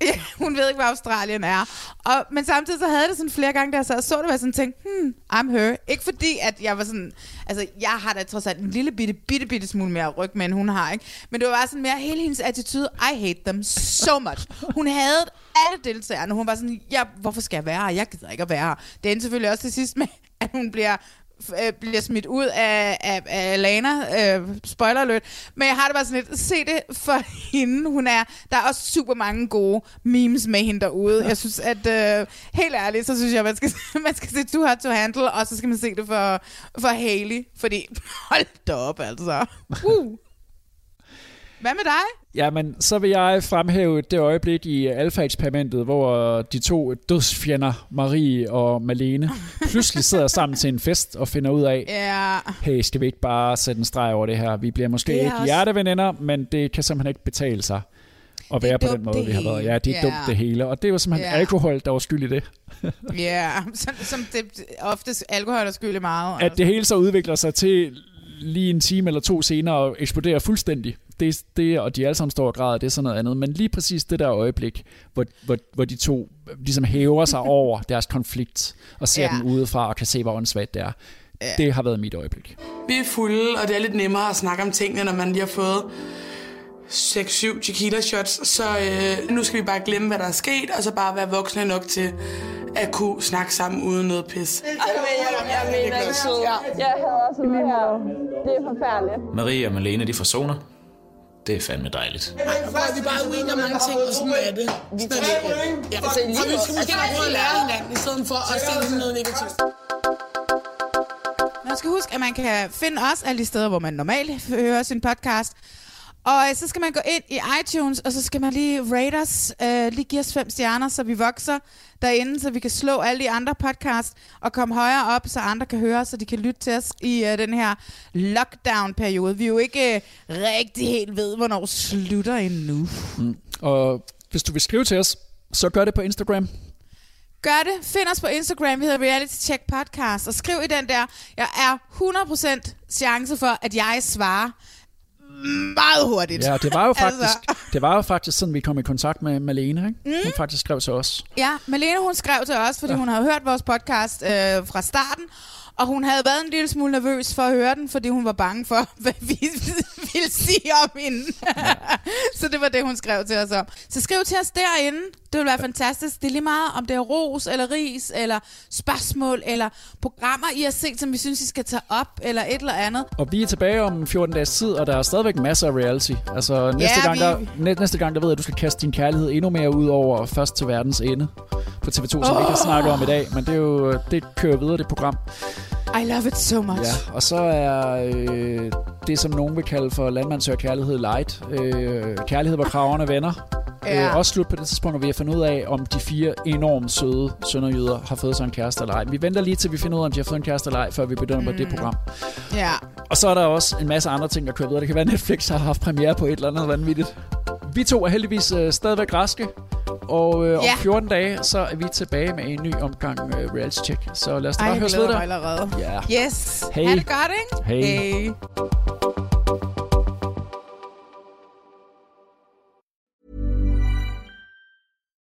Ja, hun ved ikke, hvad Australien er. Og, men samtidig så havde jeg det sådan flere gange, da jeg sad og så det, var sådan tænkte, hmm, I'm her. Ikke fordi, at jeg var sådan, altså jeg har da trods alt en lille bitte, bitte, bitte smule mere ryg, end hun har, ikke? Men det var bare sådan mere hele hendes attitude, I hate them so much. Hun havde alle deltagerne, hun var sådan, ja, hvorfor skal jeg være her? Jeg gider ikke at være her. Det endte selvfølgelig også til sidst med, at hun bliver øh, bliver smidt ud af, af, af Lana. Øh, spoiler alert. Men jeg har det bare sådan lidt, se det for hende. Hun er, der er også super mange gode memes med hende derude. Jeg synes, at øh, helt ærligt, så synes jeg, man skal, man skal se Too Hot to Handle, og så skal man se det for, for Haley. Fordi, hold da op, altså. Uh. Hvad med dig? Jamen, så vil jeg fremhæve det øjeblik i alfa-eksperimentet, hvor de to dødsfjender, Marie og Malene, pludselig sidder sammen til en fest og finder ud af, Ja. hey, skal vi ikke bare sætte en streg over det her? Vi bliver måske ikke også- hjerteveninder, men det kan simpelthen ikke betale sig at være på den måde, vi har været. Ja, det er Ja. dumt det hele. Og det jo simpelthen Ja. alkohol, der var skyld i det. Ja, som, som det oftest alkohol er skyld i meget. At det hele så udvikler sig til lige en time eller to senere og eksploderer fuldstændig. Det, det, og de alle sammen står og græder, det er sådan noget andet. Men lige præcis det der øjeblik, hvor, hvor, hvor de to ligesom hæver sig over deres konflikt, og ser Ja. den udefra og kan se, hvor åndssvagt det er. Ja. Det har været mit øjeblik. Vi er fulde, og det er lidt nemmere at snakke om tingene, når man lige har fået 6-7 tequila shots. Så øh, nu skal vi bare glemme, hvad der er sket, og så bare være voksne nok til at kunne snakke sammen uden noget pis. Jeg mener det så. Jeg hader sådan det her. Det er forfærdeligt. Marie og Malene, de forsoner. Det er fandme dejligt. Er vi bare uenige om mange ting, og sådan er det. Sådan er det. Ja, Altså, og vi skal måske bare prøve at lære hinanden, i stedet for at se som noget negativt. Man skal huske, at man kan finde os alle de steder, hvor man normalt hører sin podcast. Og øh, så skal man gå ind i iTunes, og så skal man lige rate os, øh, lige give os fem stjerner, så vi vokser derinde, så vi kan slå alle de andre podcasts og komme højere op, så andre kan høre så de kan lytte til os i øh, den her lockdown-periode. Vi er jo ikke øh, rigtig helt ved, hvornår slutter endnu. Mm. Og hvis du vil skrive til os, så gør det på Instagram. Gør det. Find os på Instagram. Vi hedder Reality Check Podcast. Og skriv i den der. Jeg er 100% chance for, at jeg svarer meget hurtigt. Ja, det var jo faktisk, altså, det var jo faktisk sådan, vi kom i kontakt med Malene. Ikke? Mm. Hun faktisk skrev til os. ja, Malene hun skrev til os, fordi ja. hun har hørt vores podcast øh, fra starten. Og hun havde været en lille smule nervøs for at høre den, fordi hun var bange for, hvad vi ville sige om hende. så det var det, hun skrev til os om. Så skriv til os derinde. Det vil være fantastisk. Det er lige meget, om det er ros eller ris, eller spørgsmål, eller programmer, I har set, som vi synes, I skal tage op, eller et eller andet. Og vi er tilbage om 14 dages tid, og der er stadigvæk masser af reality. Altså næste, Ja, gang, vi- der, næ- næste gang, der ved jeg, at du skal kaste din kærlighed endnu mere ud over først til verdens ende på TV2, som oh. vi ikke har snakket om i dag. Men det, er jo, det kører videre, det program. I love it so much. Ja, og så er øh, det, som nogen vil kalde for landmandsør kærlighed light. Øh, kærlighed, hvor kraverne venner. Ja. Øh, også slut på det tidspunkt, hvor vi har fundet ud af, om de fire enormt søde sønderjyder har fået sig en kæreste eller ej. Vi venter lige til vi finder ud af, om de har fået en kæreste eller ej, før vi begynder mm. på det program. Ja. Og så er der også en masse andre ting, der kører videre. Det kan være, at Netflix har haft premiere på et eller andet vanvittigt. Vi to er heldigvis øh, stadigvæk raske, og øh, om Ja. 14 dage, så er vi tilbage med en ny omgang øh, reality check. Så lad os da bare glæder ved der. allerede. Ja. Yes. Hey. Ha' det godt, ikke? Hey. hey.